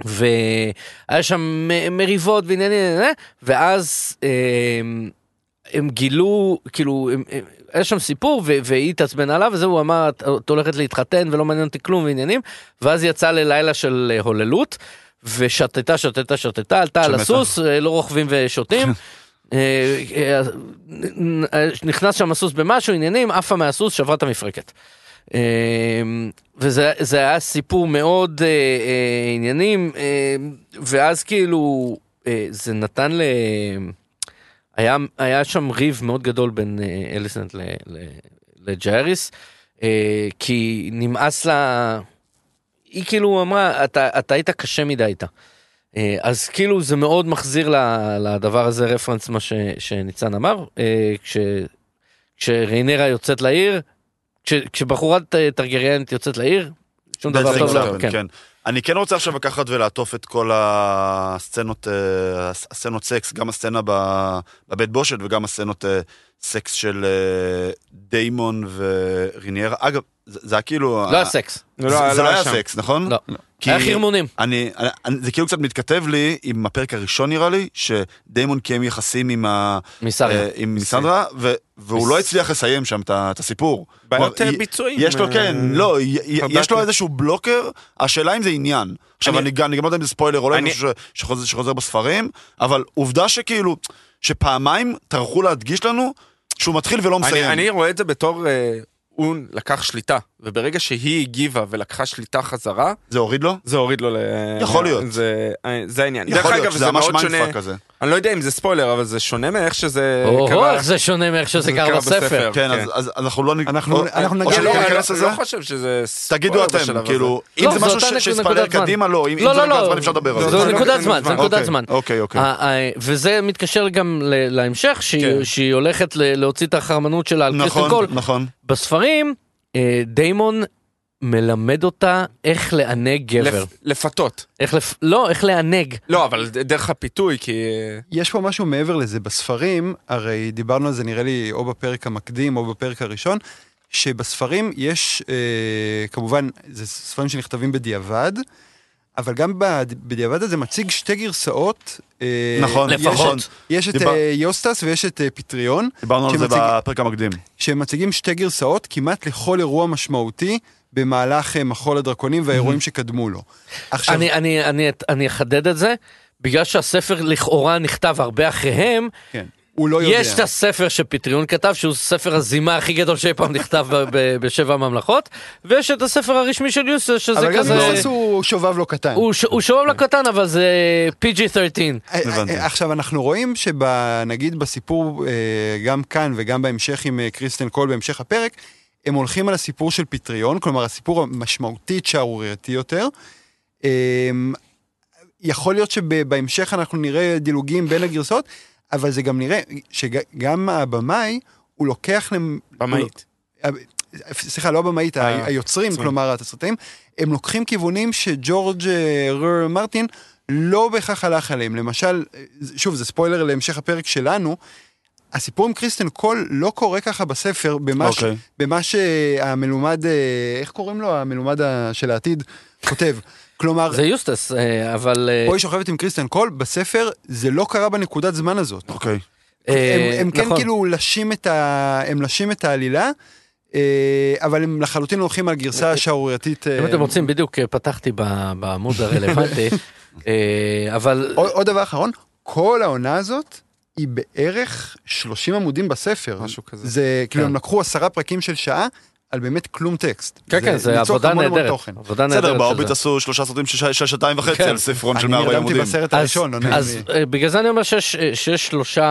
והיה שם מריבות ועניינים, אה, ואז אה, הם גילו, כאילו, הם, הם, היה שם סיפור ו- והיא התעצבנה עליו, וזה הוא אמר, "את את הולכת להתחתן ולא מעניין אותי כלום ועניינים, ואז יצא ללילה של אה, הוללות, ושתתה, שתתה, שתתה, עלתה על. הסוס, אה, לא רוכבים ושותים. [laughs] אה, נכנס שם הסוס במשהו, עניינים, עפה מהסוס, שברה את המפרקת. וזה זה היה סיפור מאוד עניינים, ואז כאילו זה נתן ל... היה, היה שם ריב מאוד גדול בין אה, אליסנט לג'ייריס, אה, כי נמאס לה, היא כאילו אמרה, אתה, אתה היית קשה מדי איתה. אה, אז כאילו זה מאוד מחזיר לדבר הזה רפרנס מה ש, שניצן אמר, כש, כשריינרה יוצאת לעיר, כש, כשבחורת טרגריאנית יוצאת לעיר, שום דבר טוב לא, כן. כן. אני כן רוצה עכשיו לקחת ולעטוף את כל הסצנות, אה, הסצנות סקס, גם הסצנה בבית בושת וגם הסצנות אה, סקס של אה, דיימון וריינירה. אגב, זה היה כאילו... לא היה סקס, זה לא, זה לא לא היה. סקס, נכון? לא. היה חרמונים. זה כאילו קצת מתכתב לי עם הפרק הראשון נראה לי, שדיימון קיים יחסים עם, ה, מסריה. אה, עם מיסנדרה, ו, והוא לא הצליח לסיים שם את הסיפור. בעיות אה, ביצועים. יש לו, אה, כן, לא, יש לו. איזשהו בלוקר, השאלה אם זה עניין. עכשיו, אני- אני גם לא יודע אם זה ספוילר או לא, שחוזר- בספרים, אבל עובדה שכאילו, שפעמיים טרחו להדגיש לנו שהוא מתחיל ולא מסיים. אני רואה את זה בתור, הוא לקח שליטה, וברגע שהיא הגיבה ולקחה שליטה חזרה, זה הוריד לו? זה הוריד לו ל... יכול להיות. זה, זה העניין. דרך יכול להיות אגב, זה ממש mindfuck כזה. אני לא יודע אם זה ספוילר, אבל זה שונה מאיך שזה או, קרה. איך זה שונה מאיך שזה זה קרה בספר. כן, כן. אז- אז אנחנו לא... אנחנו- או- אנחנו או אני לא- אני? לא חושב שזה תגידו ספוילר אתם, בשלב הזה. כאילו, אם לא, זה משהו אותה ש- נקודה- שיספוילר נקודת זמן. קדימה, לא, אם אם לא, זה לא, נקודת לא. זמן אפשר לדבר על זה. זו נקודת זמן. זו נקודת זמן. אוקיי, אוקיי. אה, אה, וזה מתקשר גם להמשך, שהיא- כן. הולכת להוציא את החרמנות שלה על נכון, קול. נכון. בספרים, אה, דיימון מלמד אותה איך לענג גבר. לפ- לפתות. איך לפ... לא, איך לענג. לא, אבל דרך הפיתוי, כי... יש פה משהו מעבר לזה. בספרים, הרי דיברנו על זה נראה לי או בפרק המקדים או בפרק הראשון, שבספרים יש, אה, כמובן, זה ספרים שנכתבים בדיעבד, אבל גם בד- בדיעבד הזה מציג שתי גרסאות. אה, נכון, יש לפחות. את- יש את דיבר- אה, יוסטס ויש את אה, פטריון, דיברנו על זה בפרק המקדים. שמציגים שתי גרסאות כמעט לכל אירוע משמעותי במהלך אה, מחול הדרקונים והאירועים שקדמו לו. עכשיו, אני, אני, אני, אני אחדד את זה, בגלל שהספר לכאורה נכתב הרבה אחריהם, כן, הוא לא יודע. יש את הספר שפטריון כתב, שהוא ספר הזימה הכי גדול שאי פעם נכתב ב- ב- בשבע הממלכות, ויש את הספר הרשמי של יוסף, שזה אבל גם כזה... יוסטס הוא שובב לא קטן. הוא, ש- הוא שובב לקטן, אבל זה PG-13. אה, הבנתי. אה, עכשיו אנחנו רואים שנגיד בסיפור גם כאן וגם בהמשך עם קריסטן קול בהמשך הפרק, הם הולכים על הסיפור של פטריון, כלומר הסיפור המשמעותית שערורייתי יותר. אה, יכול להיות שבהמשך אנחנו נראה דילוגים בין הגרסאות, אבל זה גם נראה שגם הבמאי, הוא לוקח. במאית. הוא- סליחה, לא הבמאית, אה, היוצרים, יוצרים. כלומר התסריטאים, הם לוקחים כיוונים שג'ורג' אה, רר מרטין לא בהכרח הלך עליהם. למשל, אה, שוב, זה ספוילר להמשך הפרק שלנו, הסיפור עם קריסטן קול לא קורה ככה בספר, במה, ש, אוקיי. במה שהמלומד, אה, איך קוראים לו, המלומד של העתיד, כותב. כלומר, זה יוסטס, אה, אבל... אה, פה היא שוכבת עם קריסטן קול, בספר זה לא קרה בנקודת זמן הזאת. אוקיי. אה, הם, הם כן נכון. כאילו לשים את, ה, הם לשים את העלילה, אה, אבל הם לחלוטין הולכים על גרסה השערורייתית. אה, אם אתם רוצים, בדיוק אה, פתחתי בעמוד הרלוונטי, [laughs] אה, אבל... עוד, עוד דבר אחרון, כל העונה הזאת היא בערך 30 עמודים בספר. משהו כזה. זה כאילו כן. הם לקחו עשרה פרקים של שעה, על באמת כלום טקסט. כן, כן, זה עבודה נהדרת. עבודה נהדרת. בסדר, זה. עשו שלושה סרטים של שעתיים וחצי כן. על ספרון של אני 140 נרדמתי עמודים. בסרט אז, הראשון, עונה אז. אה, בגלל זה אני אומר שיש, אה, שלושה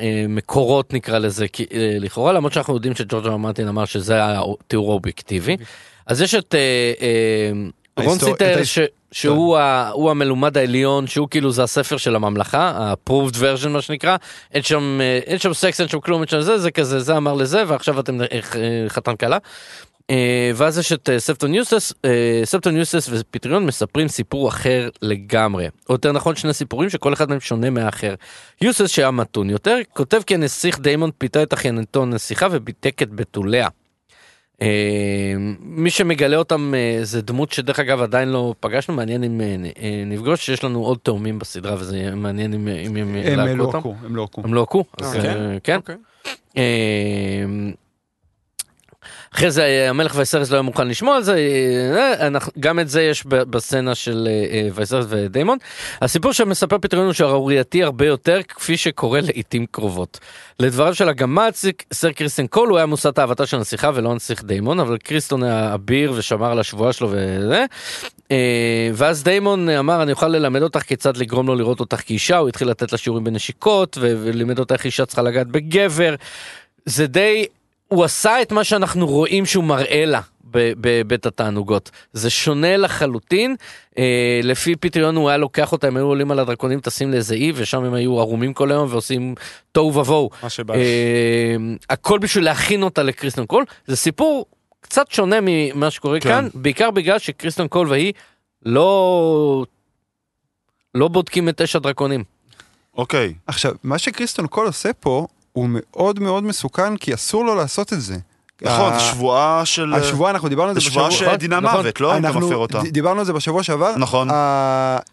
אה, מקורות נקרא לזה לכאורה למרות שאנחנו יודעים שג'ורג' אר מרטין אמר שזה התיאור האובייקטיבי אז יש את רון ההיסטור- את סיטר ש, שהוא ה, הוא המלומד העליון שהוא כאילו זה הספר של הממלכה ה-proved version מה שנקרא אין שם אה, אין שם סקס אין שם כלום אין שם זה זה כזה זה אמר לזה ועכשיו אתם אה, חתן כלה. אה, ואז יש את ספטון יוסטס, אה, ספטון יוסטס ופטריון מספרים סיפור אחר לגמרי. או יותר נכון שני סיפורים שכל אחד מהם שונה מהאחר. יוסטס שהיה מתון יותר, כותב כי הנסיך דיימון פיתה את אחיינתו נסיכה וביתק את בתוליה. אה, מי שמגלה אותם אה, זה דמות שדרך אגב עדיין לא פגשנו, מעניין אם אה, נפגוש, שיש לנו עוד תאומים בסדרה וזה יהיה מעניין אם אם הם לא. עקו, הם לא עקו. הם לא עקו, אז כן? אה, אחרי זה אה, המלך וייסרס לא היה מוכן לשמוע על זה, אה, אנחנו- גם את זה יש בסצנה של אה, אה, וייסרס ודיימון. הסיפור שמספר פטריון הוא שערורייתי הרבה יותר כפי שקורה לעיתים קרובות. לדבריו של סיק- סר קריסטן קול הוא היה מושאת אהבתה של הנסיכה ולא הנסיך דיימון, אבל קריסטון היה אביר ושמר על השבועה שלו וזה. אה, ואז דיימון אמר אני אוכל ללמד אותך כיצד לגרום לו לראות אותך כאישה, הוא התחיל לתת לה שיעורים בנשיקות ולימד אותה איך אישה צריכה לגעת בגבר. זה די, הוא עשה את מה שאנחנו רואים שהוא מראה לה ב- בבית התענוגות. זה שונה לחלוטין, אה, לפי פטריון הוא היה לוקח אותה, הם היו עולים על הדרקונים, טסים לאיזה אי, ושם הם היו ערומים כל היום ועושים תוהו ובוהו. מה שבא. אה, הכל בשביל להכין אותה לקריסטון קול, זה סיפור קצת שונה ממה שקורה כן. כאן, בעיקר בגלל שקריסטון קול והיא לא... לא בודקים את אש הדרקונים. אוקיי. עכשיו, מה שקריסטון קול עושה פה, הוא מאוד מאוד מסוכן, כי אסור לו לעשות את זה. נכון, זו שבועה של... השבועה, אנחנו דיברנו על זו זה שבועה בשבוע... שדינה נכון. מוות, לא? אם אתה אנחנו מפר אותה. דיברנו על זה בשבוע שעבר. נכון.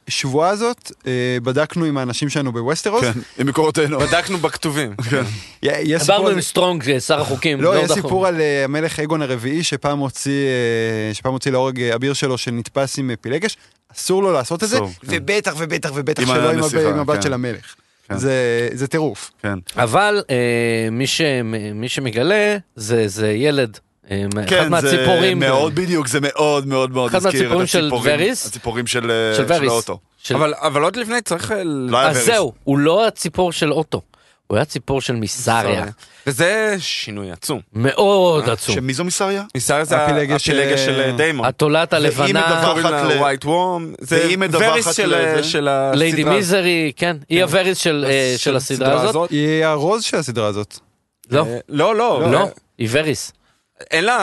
השבועה הזאת, אה, בדקנו עם האנשים שלנו בווסטרוס. כן, עם מקורותינו. [laughs] בדקנו בכתובים. [laughs] יש דיברנו על- עם סטרונג, שר החוקים. לא, יש דחו. סיפור על אה, המלך אגון הרביעי שפעם הוציא, אה, שפעם הוציא להורג אה, אביר שלו שנתפס עם אה, פילגש, אסור לו לעשות את זה, כן. ובטח ובטח ובטח שלא עם הבת כן. של המלך. כן. זה זה טירוף. כן. אבל אה, מי, ש, מי שמגלה זה, זה ילד, אה, אחד כן, זה מהציפורים. מאוד בדיוק, זה מאוד מאוד מאוד אחד הזכיר את מהציפורים של הציפורים, וריס. הציפורים של אה, של של וריס. האוטו. של... אבל אבל עוד לפני צריך... אה, לא אז וריס. זהו, הוא לא הציפור של אוטו, הוא היה ציפור של מיסריה. וזה שינוי עצום. מאוד עצום. שמי זו מיסריה? מיסריה זה הפילגש אה, של אה, דיימון. התולעת הלבנה, מדווחת קוראים לה ל- ווייט וורם. זה והיא מדווחת של אה, הסדרה. ליידי מיזרי, כן, היא הווריס של אה, של הסדרה הזאת. היא הרוז של הסדרה הזאת. לא, אה, לא, לא. לא, היא וריס. אין לה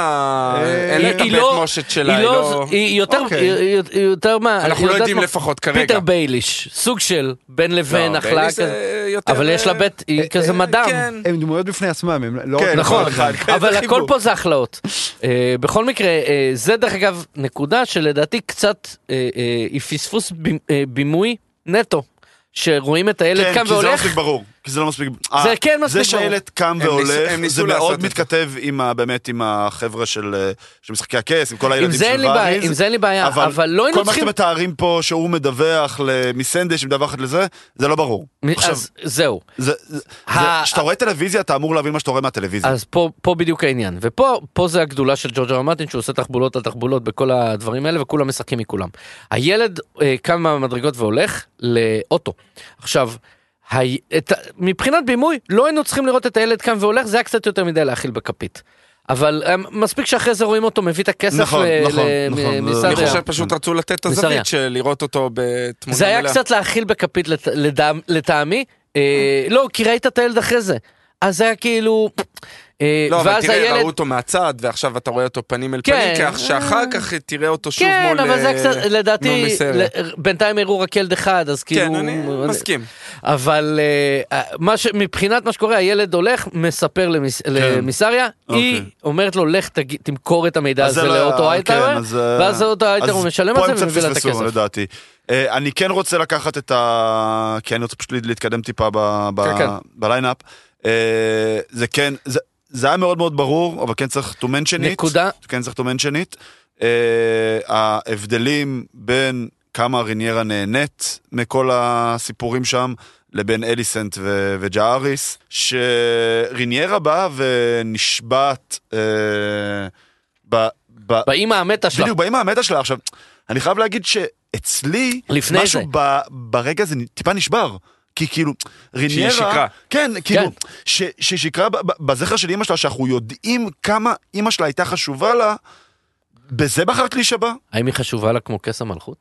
אה, אין לה את הבית לא- מושת שלה. היא לא, לא... היא יותר, אוקיי. היא- יותר מה, אנחנו לא יודעים לפחות כרגע. פיטר בייליש, סוג של בין לבין לא, זה כזה, אבל יש לה אה, בית, היא כזה מדם. כן. הם דמויות בפני עצמם, הם לא... כן, נכון, אחד, כן, אבל זה הכל. פה זה הכלאות. אה, בכל מקרה, אה, זה דרך אגב נקודה שלדעתי קצת אה, אה, היא פספוס אה, בימוי נטו. שרואים את הילד כן, קם כי זה לא והולך, מספיק ברור. כי זה לא מספיק... אה, זה כן מספיק זה. שהילד קם והולך, זה מאוד. מתכתב עם ה... באמת עם החבר'ה של אה, של משחקי הכס, עם כל עם הילדים זה של אין לי בעיה, וריז. עם זה אין לי בעיה, אבל לא היינו כל מה צריכים, שאתם מתארים פה שהוא מדווח מסנדש, שמדווחת לזה, זה לא ברור. עכשיו, אז זהו. זה- זה- ה- כשאתה רואה טלוויזיה אתה אמור להבין מה שאתה רואה מהטלוויזיה. אז פה, פה בדיוק העניין, ופה פה זה הגדולה של ג'ורג' אר מרטין שהוא עושה תחבולות על תחבולות בכל הדברים האלה וכולם משחקים מכולם. הילד אה, קם מהמדרגות והולך לאוטו. עכשיו, ה... את... מבחינת בימוי לא היינו צריכים לראות את הילד קם והולך זה היה קצת יותר מדי להאכיל בכפית. אבל אה, מספיק שאחרי זה רואים אותו מביא את הכסף נכון, ל- נכון, ל- נכון. אני חושב פשוט רצו לתת את. הזווית של לראות אותו בתמונה זה היה מלאה. קצת להאכיל בכפית לט... לטעמי, אה, לא כי ראית את הילד אחרי זה. אז זה היה כאילו, לא, אבל תראה, הילד, ראו אותו מהצד, ועכשיו אתה רואה אותו פנים אל כן. פנים, כך שאחר כך תראה אותו שוב כן, מול... אבל זה אה, קצת, לדעתי. ל- בינתיים הראו רק ילד אחד, אז כאילו... כן, אני מסכים. אבל אה, מה ש... מבחינת מה שקורה, הילד הולך, מספר למס... למיסריה, היא אוקיי. אומרת לו, לך תג... תמכור את המידע אז זה הזה לא- לאוטו כן, הייטאוור, אז, אה, ואז האוטו הייטאוור אז הוא משלם על זה ומביא לה את הכסף. לדעתי. אה, אני כן רוצה לקחת את ה... כי אני רוצה פשוט להתקדם טיפה ב- ב- כן, כן. ב lineup. אה, זה כן, זה- היה מאוד מאוד ברור, אבל כן צריך to mention it. נקודה. כן צריך to mention it. אה, ההבדלים בין כמה ריניירה נהנית מכל הסיפורים שם, לבין אליסנט ו- וג'אריס, שריניירה באה ונשבעת אה, ב- ב- באימא המתה שלה. בדיוק, באימא המתה שלה. עכשיו, אני חייב להגיד שאצלי, לפני משהו זה. ב- ברגע הזה טיפה נשבר. כי כאילו, ריניירה... שיקרה. כן, כאילו, כן. ש- שהיא שיקרה ב- ב- בזכר של אימא שלה, שאנחנו יודעים כמה אימא שלה הייתה חשובה לה, בזה בחרת להישבע? האם היא חשובה לה כמו כס המלכות?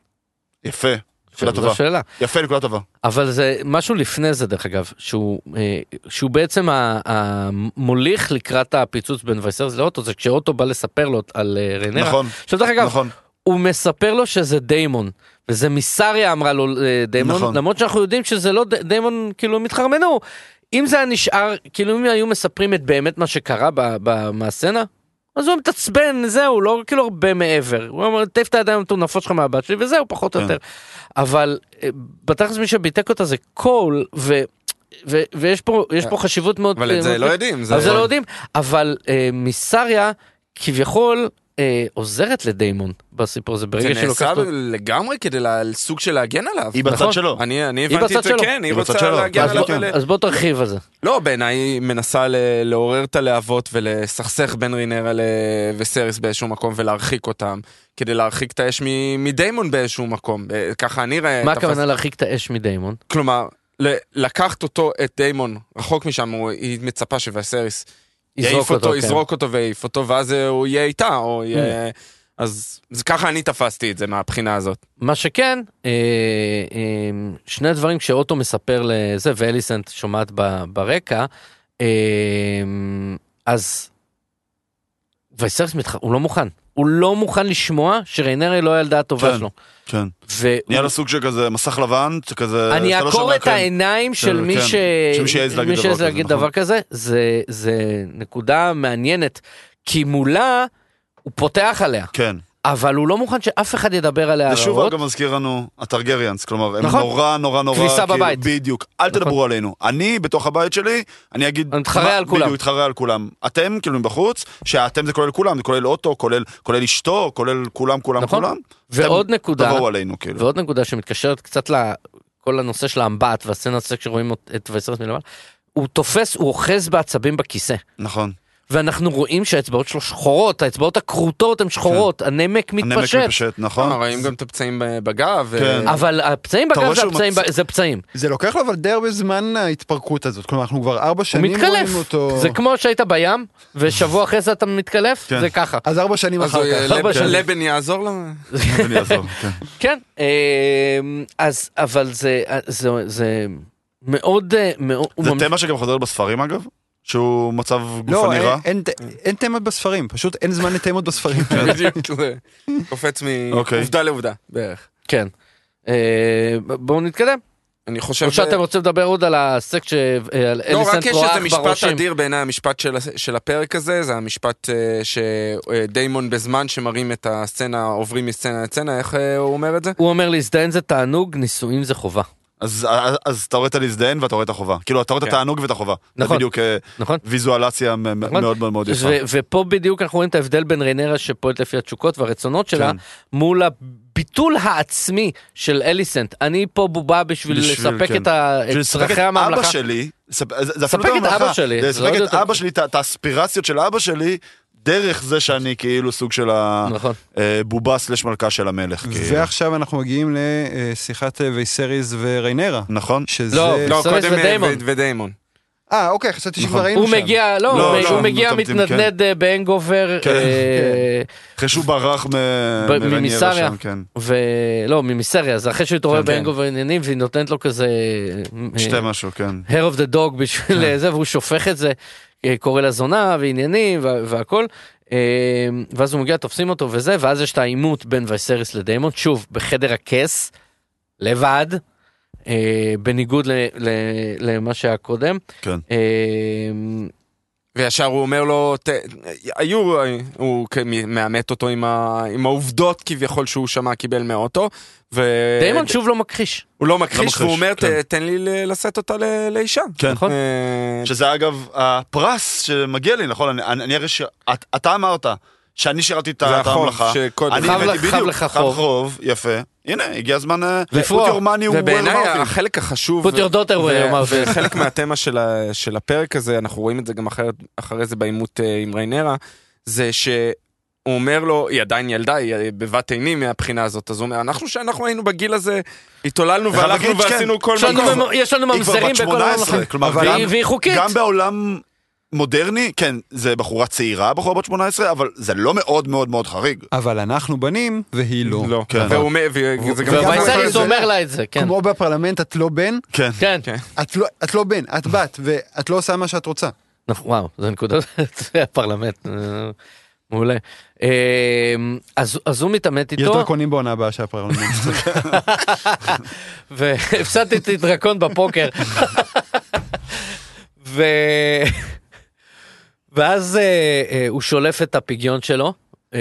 יפה, נקודה טובה. שאלה. יפה, נקודה טובה. אבל זה משהו לפני זה דרך אגב, שהוא, אה, שהוא בעצם המוליך לקראת הפיצוץ בין וייסרס לאוטו, זה כשאוטו בא לספר לו על אה, ריינרה. נכון, עכשיו דרך אגב, נכון. הוא מספר לו שזה דיימון, וזה מיסריה אמרה לו אה, דיימון, נכון. למרות שאנחנו יודעים שזה לא דיימון, כאילו הם התחרמנו. אם זה היה נשאר, כאילו אם היו מספרים את באמת מה שקרה ב- ב- מהסצנה, אז הוא מתעצבן, זהו, לא כאילו הרבה מעבר. הוא אומר, תעיף את הידיים המטונפות שלך מהבת שלי, וזהו, פחות או כן. יותר. אבל אה, בתכלס מי שביטק אותה זה קול, ו... ו- ויש פה, יש פה חשיבות מאוד... אבל אה, את זה לא יודעים. זה לא יודעים, אבל אה, מיסריה כביכול אה, עוזרת לדיימון בסיפור הזה, זה ברגע שהיא נעשה לוקחת אותו. לגמרי כדי לה- סוג של להגן עליו. היא בצד נכון. שלו. אני אני הבנתי את זה שלו. כן, היא היא רוצה שלו. להגן אז עליו. בוא- ול- אז בוא תרחיב על זה. לא, בעיניי היא מנסה ל- לעורר את הלהבות ולסכסך בין רינרה ל- וסריס באיזשהו מקום ולהרחיק אותם, כדי להרחיק את האש מ- מדיימון באיזשהו מקום. אה, ככה אני רואה... מה תפס- הכוונה להרחיק את האש מדיימון? כלומר, ל- לקחת אותו, את דיימון, רחוק משם, הוא- היא מצפה שווסריס יעיף אותו, כן. יזרוק אותו ויעיף אותו, ואז הוא יהיה איתה, או. יהיה... אז זה ככה אני תפסתי את זה מהבחינה הזאת. מה שכן, אה, אה, שני דברים כשאוטו מספר לזה, ואליסנט שומעת ב- ברקע, אה, אז וייסרס מתח... הוא לא מוכן. הוא לא מוכן לשמוע שריינרי לא הילדה הטובה כן. שלו. כן. והוא- נהיה לו סוג של כזה מסך לבן, כזה... אני לא אעקור את כלום. העיניים של מי כן. ש... של מי שיעז להגיד דבר כזה, להגיד נכון. דבר כזה, זה, זה נקודה מעניינת, כי מולה הוא פותח עליה, כן. אבל הוא לא מוכן שאף אחד ידבר עליה זה שוב רעות. אגב מזכיר לנו הטרגריאנס, כלומר, הם נכון. נורא נורא נורא... כביסה כאילו, בבית. בדיוק. אל נכון. תדברו עלינו. אני, בתוך הבית שלי, אני אגיד... אני מתחרה מה- על כולם. בדיוק, מתחרה על כולם. אתם, כאילו, מבחוץ, שאתם זה כולל כולם, זה כולל אוטו, כולל כולל אשתו, כולל כולם, כולם, נכון. כולם. ועוד נקודה, תבואו עלינו, כאילו. ועוד נקודה שמתקשרת קצת לכל הנושא של האמבט והסצנה שרואים את וייסרס מלמעלה, הוא תופס, הוא אוחז בעצבים בכיסא. נכון. ואנחנו רואים שהאצבעות שלו שחורות, האצבעות הכרותות הן שחורות, הנמק הנמק מתפשט. מתפשט, נכון. רואים גם את הפצעים בגב. כן. אה, אבל הפצעים בגב זה הפצעים, מצ- ב- זה פצעים. זה לוקח לו אבל די הרבה זמן ההתפרקות הזאת. כלומר, אנחנו כבר ארבע שנים מתקלף. רואים אותו... זה כמו שהיית בים, ושבוע אחרי זה אתה מתקלף, כן. זה ככה. אז ארבע שנים אז אחר כך. ארבע לב- שנים. לבן יעזור לו? אני אעזור, [laughs] כן. כן, אמ, אז, אבל זה, זה, זה מאוד, אה, מאוד, זה תמה שגם חוזרת בספרים אגב? שהוא מצב לא, גופני רע? אין- אין תמות בספרים, פשוט אין זמן לתמות בספרים. [laughs] בדיוק, זה קופץ אוקיי. מעובדה לעובדה בערך. כן. אה, בואו נתקדם. אני חושב או שאתם רוצים לדבר עוד על הסקט לא, אליסנט רק יש רואה איזה משפט בראשים. אדיר בעיניי, המשפט של, של הפרק הזה, זה המשפט אה, שדיימון בזמן שמראים את הסצנה, עוברים מסצנה לסצנה, איך אה, הוא אומר את זה? הוא אומר להזדיין זה תענוג, נישואים זה חובה. אז אז- אז אתה רואה את הלהזדיין ואתה רואה את החובה. כאילו, אתה רואה את כן. התענוג ואת החובה. זה נכון. בדיוק אה, נכון? ויזואלציה נכון. מאוד מאוד מאוד יפה. ופה בדיוק אנחנו רואים את ההבדל בין ריינרה שפועלת לפי התשוקות והרצונות שלה, כן. מול הביטול העצמי של אליסנט. אני פה בובה בשביל בשביל, לספק כן. את ה- בשביל את לספק צרכי את הממלכה. אבא שלי, זה זה לספק את אבא שלי, זה זה לספק את יותר אבא שלי, את- את האספירציות של אבא שלי, דרך זה שאני כאילו סוג של נכון. הבובה סלש מלכה של המלך. כאילו. ועכשיו אנחנו מגיעים לשיחת אה, וייסריס וריינרה. נכון? שזה... לא, לא, סריס קודם אה, ודיימון. אה, אוקיי, חשבתי נכון. שכבר היינו הוא שם. מגיע, לא, לא, הוא לא, מגיע מתנדנד אה, בהנגובר, כן. אה, אחרי שהוא ברח ממיסריה. כן. ולא, ממיסריה, זה אחרי שהוא התעורר כן, כן. בהנגובר עניינים, והיא נותנת לו כזה... אה, שתי משהו, כן. hair of the dog בשביל כן. זה, והוא שופך את זה, אה, קורא לה זונה ועניינים וה- והכל. אה, ואז הוא מגיע, תופסים אותו וזה, ואז יש את העימות בין וייסריס לדיימון, שוב, בחדר הכס, לבד, אה, בניגוד ל- ל- למה שהיה קודם. כן. וישר הוא אומר לו, ת, היו, הוא מאמת אותו עם, ה, עם העובדות כביכול שהוא שמע קיבל מאוטו, ו... דיימון שוב לא מכחיש. הוא לא לא מכחיש, מכחיש, והוא אומר, כן. "ת- תן לי ל- לשאת אותה ל- לאישה. כן. נכון. אה, שזה אגב הפרס שמגיע לי, נכון? אני- אני אני הרי ש... את- אתה אמרת שאני שירתי את. שקודם. אני הבאתי לך- חב בדיוק, לך חב חוב. חוב, יפה. הנה, הגיע הזמן... אה, לפרוע. put your money where ובעיניי. החלק החשוב, where ו- your mouth is. וחלק מהתמה של, הפרק הזה, אנחנו רואים את זה גם אחרי, זה בעימות אה, עם ריינרה, זה הוא אומר לו, היא עדיין ילדה, היא בבת עיני מהבחינה הזאת, אז הוא אומר, אנחנו שאנחנו היינו בגיל הזה, התעוללנו והלכנו כן. ועשינו כל יש לנו מקום. יש לנו היא כבר ממזרים בת בכל העולם. 18, כלומר, והיא- גם- והיא חוקית. גם בעולם מודרני, כן, זה בחורה צעירה, בחורה בת 18, אבל זה לא מאוד מאוד מאוד חריג. אבל אנחנו בנים והיא לא. לא, כן. והוא אומר, לה את זה, כן. כמו בפרלמנט את לא בן, כן. כן. כן. את לא, את לא בן, את בת, ואת לא עושה מה שאת רוצה. נכון, וואו, זה נקודה, זה הפרלמנט, אה, מעולה. אה, אז אז הוא מתעמת יש איתו, דרקונים בעונה הבאה של הפרלמנט. [laughs] והפסדתי דרקון בפוקר. [laughs] ו... ואז אה, אה, הוא שולף את הפיגיון שלו. אה,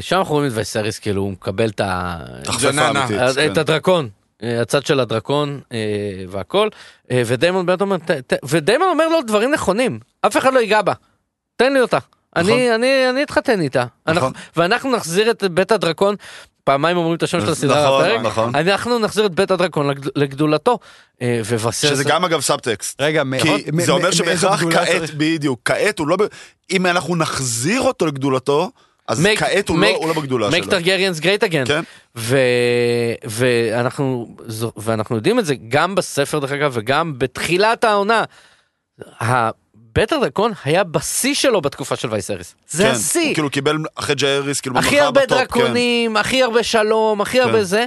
שם אנחנו רואים את וייסריס, כאילו הוא מקבל את ה... אז כן. את הדרקון, אה, הצד של הדרקון אה, והכל, אה, ודיימון באמת אומר, "ת- ת-" ודיימון אומר לו דברים נכונים, אף אחד לא ייגע בה, תן לי אותה, אני, אני, אני אתחתן איתה, אנחנו, ואנחנו נחזיר את בית הדרקון, פעמיים אומרים את השם של הסדרה נכון, בפרק, נכון. אנחנו נחזיר את בית הדרקון לגד- לגדולתו, אה, וייסריס, שזה גם אגב סאבטקסט. רגע, מ- כי מ- זה מ- אומר מאיזו שבהכרח כעת, צריך- בדיוק, כעת הוא לא, אם אנחנו נחזיר אותו לגדולתו, אז Make- כעת הוא לא- make- הוא לא בגדולה make שלו. Targaryens great again. כן. ו... ואנחנו, ואנחנו יודעים את זה גם בספר דרך אגב וגם בתחילת העונה. בית הדרקון היה בשיא שלו בתקופה של וייסריס. זה כן, השיא. הוא כאילו קיבל אחרי ג'הריס, כאילו הכי הרבה ב top, כן. דרקונים, הכי הרבה שלום, הכי הרבה זה.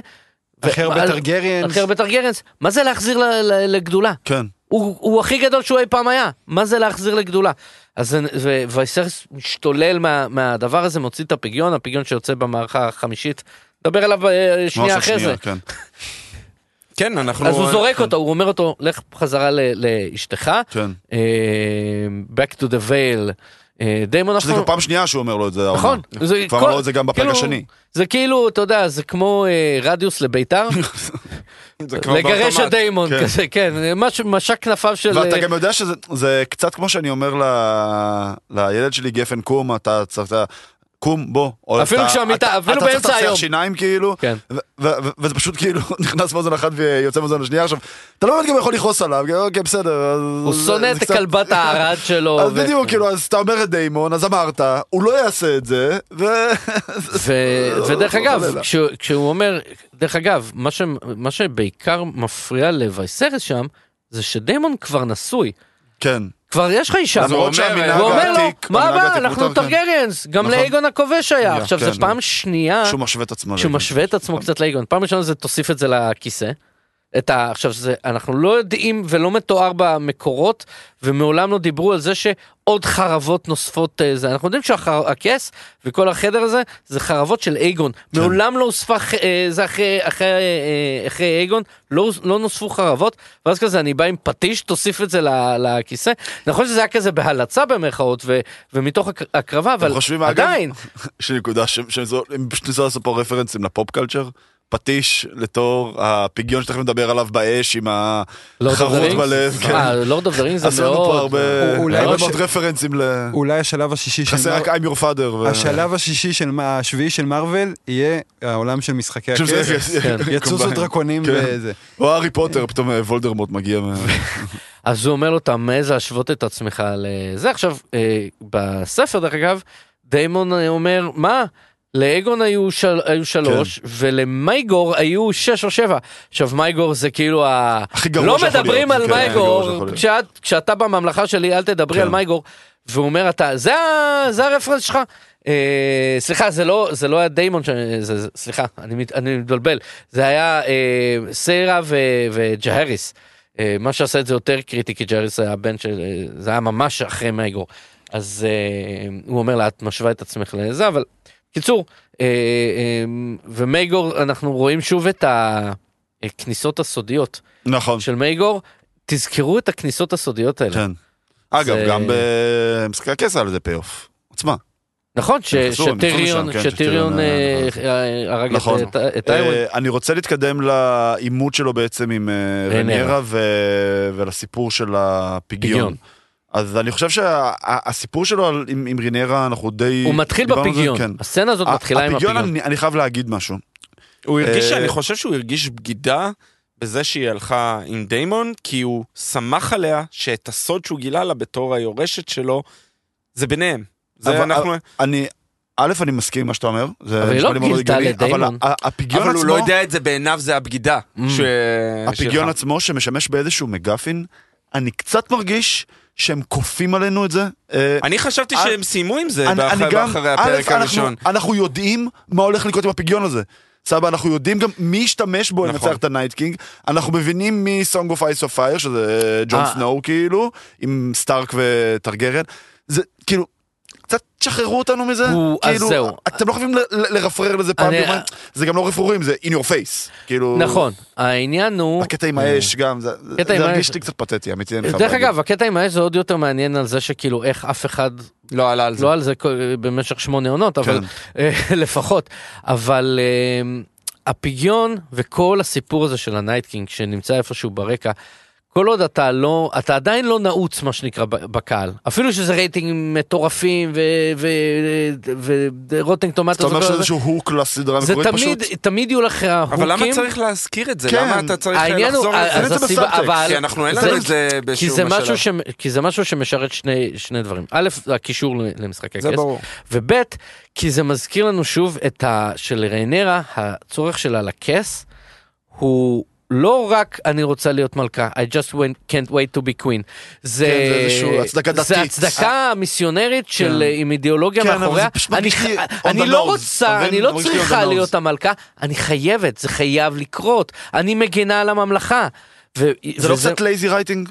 הכי הרבה טרגריאנס. הכי הרבה טרגריאנס. מה זה להחזיר לגדולה? כן. הוא, הוא הכי גדול שהוא אי פעם היה, מה זה להחזיר לגדולה? אז זה- ו- וייסרס משתולל מה, מהדבר הזה, מוציא את הפיגיון, הפיגיון שיוצא במערכה החמישית, נדבר עליו אה, שנייה אחרי זה. כן. [laughs] כן, אנחנו... אז הוא זורק אותו, הוא אומר אותו, לך חזרה ל- לאשתך, כן. אה, back to the veil, אה, דיימון שזה כבר פעם שנייה שהוא אומר לו את זה. נכון, זה כבר כל- אמר לו את זה גם בפרק כאילו, השני. זה כאילו, אתה יודע, זה כמו אה, רדיוס לביתר, [laughs] לגרש. את דיימון כן. כזה, כן, משהו- משק כנפיו של... ואתה גם יודע שזה זה קצת כמו שאני אומר ל- לילד שלי גפן קום אתה צריך קום בוא. אפילו כשהמיטה- אתה- אפילו אתה צריך באמצע לצחצח היום. שיניים כאילו. כן. וזה פשוט כאילו [laughs] נכנס מאוזן אחת ויוצא מאוזן השנייה עכשיו. אתה לא באמת גם יכול לכעוס עליו כי, אוקיי בסדר. הוא שונא את כלבת הערד [laughs] שלו. אז בדיוק כאילו אז אתה אומר את דיימון אז אמרת הוא לא יעשה את זה. ו- ו- [laughs] ודרך אגב. כשהוא- אומר, דרך אגב, מה שבעיקר מפריע לווייסרס שם, זה שדיימון כבר נשוי. כן. כבר יש לך אישה. הוא למרות אומר- שהמנהג הוא אומר לו, מה הבא, אנחנו מותר, כן. טרגריאנס, גם נכון. לאגון הכובש היה. עכשיו כן. זו פעם שנייה שהוא משווה את עצמו. שהוא. משווה את עצמו קצת לאגון. פעם ראשונה זה תוסיף את זה לכיסא. את ה... עכשיו זה, אנחנו לא יודעים ולא מתואר במקורות ומעולם לא דיברו על זה שעוד חרבות נוספות אה, זה אנחנו יודעים שהכס וכל החדר הזה זה חרבות של אייגון. מעולם לא הוספה אה, זה אחרי אחרי אה, אחרי אייגון לא, לא נוספו חרבות ואז כזה אני בא עם פטיש תוסיף את זה ל- לכיסא. נכון שזה היה כזה בהלצה במרכאות ו, ומתוך הק- הקרבה אבל חושבים אגב, עדיין [laughs] יש לי נקודה ש- שזו- הם פשוט ניסו לעשות פה רפרנסים לפופ קלצ'ר. פטיש לתור הפיגיון שתכף נדבר עליו באש עם החרוט דה בלב. כן. אה, לורד אוף דה רינג זה עשו לנו פה מאוד הרבה אולי הרבה לא מאוד רפרנסים ל... אולי השלב השישי של... חסר רק I'm your father. השלב השישי של השביעי של מארוול יהיה העולם של משחקי של זה, הכס. כן. יצוצו. דרקונים כן. וזה. או הארי פוטר, פתאום אה, וולדרמוט מגיע. [laughs] אז הוא אומר לו, אתה מעז להשוות את עצמך לזה. עכשיו, אה, בספר, דרך אגב, דיימון אה, אומר, מה? לאגון היו, של, היו שלוש, כן. ולמייגור היו שש או שבע. עכשיו, מייגור זה כאילו ה... הכי גרוע לא מדברים להיות. על כן, מייגור. כשאת, כשאתה בממלכה שלי, אל תדברי כן. על מייגור. והוא אומר, אתה, זה, ה- זה הרפרנס שלך. אה, סליחה, זה לא, זה לא היה דיימון, ש... זה, זה, סליחה, אני, מת- אני מתבלבל. זה היה אה, סיירה ו, וג'הריס. אה, מה שעשה את זה יותר קריטי, כי ג'הריס היה הבן של... זה היה ממש אחרי מייגור. אז אה, הוא אומר לה, את משווה את עצמך לזה, אבל קיצור, אה, אה, ומייגור, אנחנו רואים שוב את הכניסות הסודיות נכון, של מייגור. תזכרו את הכניסות הסודיות האלה. כן. אגב, זה- גם במשחקי הכס היה לזה פי-אוף. עוצמה. נכון, שטיריון, כן, אה, אה, אה, הרג נכון. את- את. אה, אני רוצה להתקדם לעימות שלו בעצם עם ו- ולסיפור של פיגיון. הפיגיון. אז אני חושב שהסיפור שלו על- עם עם רינרה אנחנו די... הוא מתחיל על זה, בפיגיון. כן. הסצנה הזאת מתחילה עם הפיגיון. אני אני חייב להגיד משהו. הוא הרגיש, אה, אני חושב שהוא הרגיש בגידה בזה שהיא הלכה עם דיימון, כי הוא שמח עליה שאת הסוד שהוא גילה לה בתור היורשת שלו, זה ביניהם. זה אבל- אנחנו... אני א', אני מסכים עם מה שאתה אומר, זה אבל היא נשמע לא לי מאוד גילתה לדיימון. אבל הפיגיון אבל הוא לא עצמו, יודע את זה, בעיניו זה הבגידה. ש- הפיגיון. עצמו שמשמש באיזשהו MacGuffin, אני קצת מרגיש שהם כופים עלינו את זה. אה, אני חשבתי אני- שהם סיימו עם זה אחרי הפרק הראשון. אנחנו יודעים מה הולך לקרות עם הפיגיון הזה. סבבה, אנחנו יודעים גם מי ישתמש בו נכון. לנצח את הנייט קינג, אנחנו מבינים מי song of ice of fire, שזה אה, ג'ון אה. סנואו כאילו, עם סטארק וטרגרן, זה כאילו, קצת תשחררו אותנו מזה, הוא- אז כאילו, זהו. אתם לא חייבים לרפרר לזה פעם אני- ביומיים, זה גם לא רפרורים, זה in your face, כאילו, נכון, העניין הוא... הקטע עם האש גם, זה זה הרגיש לי קצת פתטי, אמיתי, דרך. אגב, הקטע עם האש זה עוד יותר מעניין על זה שכאילו איך אף אחד לא עלה על זה. לא על זה במשך שמונה עונות, אבל כן. אה, [laughs] לפחות. אבל אה, הפיגיון וכל הסיפור הזה של הנייט קינג שנמצא איפשהו ברקע, כל עוד אתה לא, אתה עדיין לא נעוץ מה שנקרא בקהל. אפילו שזה רייטינגים מטורפים ורוטינג אתה טומטוס. אומר וכל שזה זה. איזשהו הוק לסדרה זה המקורית תמיד, פשוט? תמיד יהיו לך ההוקים. אבל למה צריך להזכיר את זה? כן. למה אתה צריך העניין הוא, לחזור? את זה הסיבה, בסאבטקסט, אבל... כי אנחנו אין זה- לנו את זה כי בשום זה משהו, שלב. ש... כי זה משהו שמשרת שני, שני דברים. א', הקישור למשחקי זה כס, ברור. וב', כי זה מזכיר לנו שוב את ה... שלריינרה, הצורך שלה לכס, הוא לא רק אני רוצה להיות מלכה, I just went, can't wait to be queen. זה, כן, זה איזשהו הצדקה זה דתית. הצדקה מיסיונרית של, כן. עם אידיאולוגיה כן, מאחוריה. זה אני, on אני לא רוצה, מבין? אני לא צריכה. להיות המלכה, אני חייבת, זה חייב לקרות. אני מגנה על הממלכה. ו- זה לא וזה- קצת lazy writing?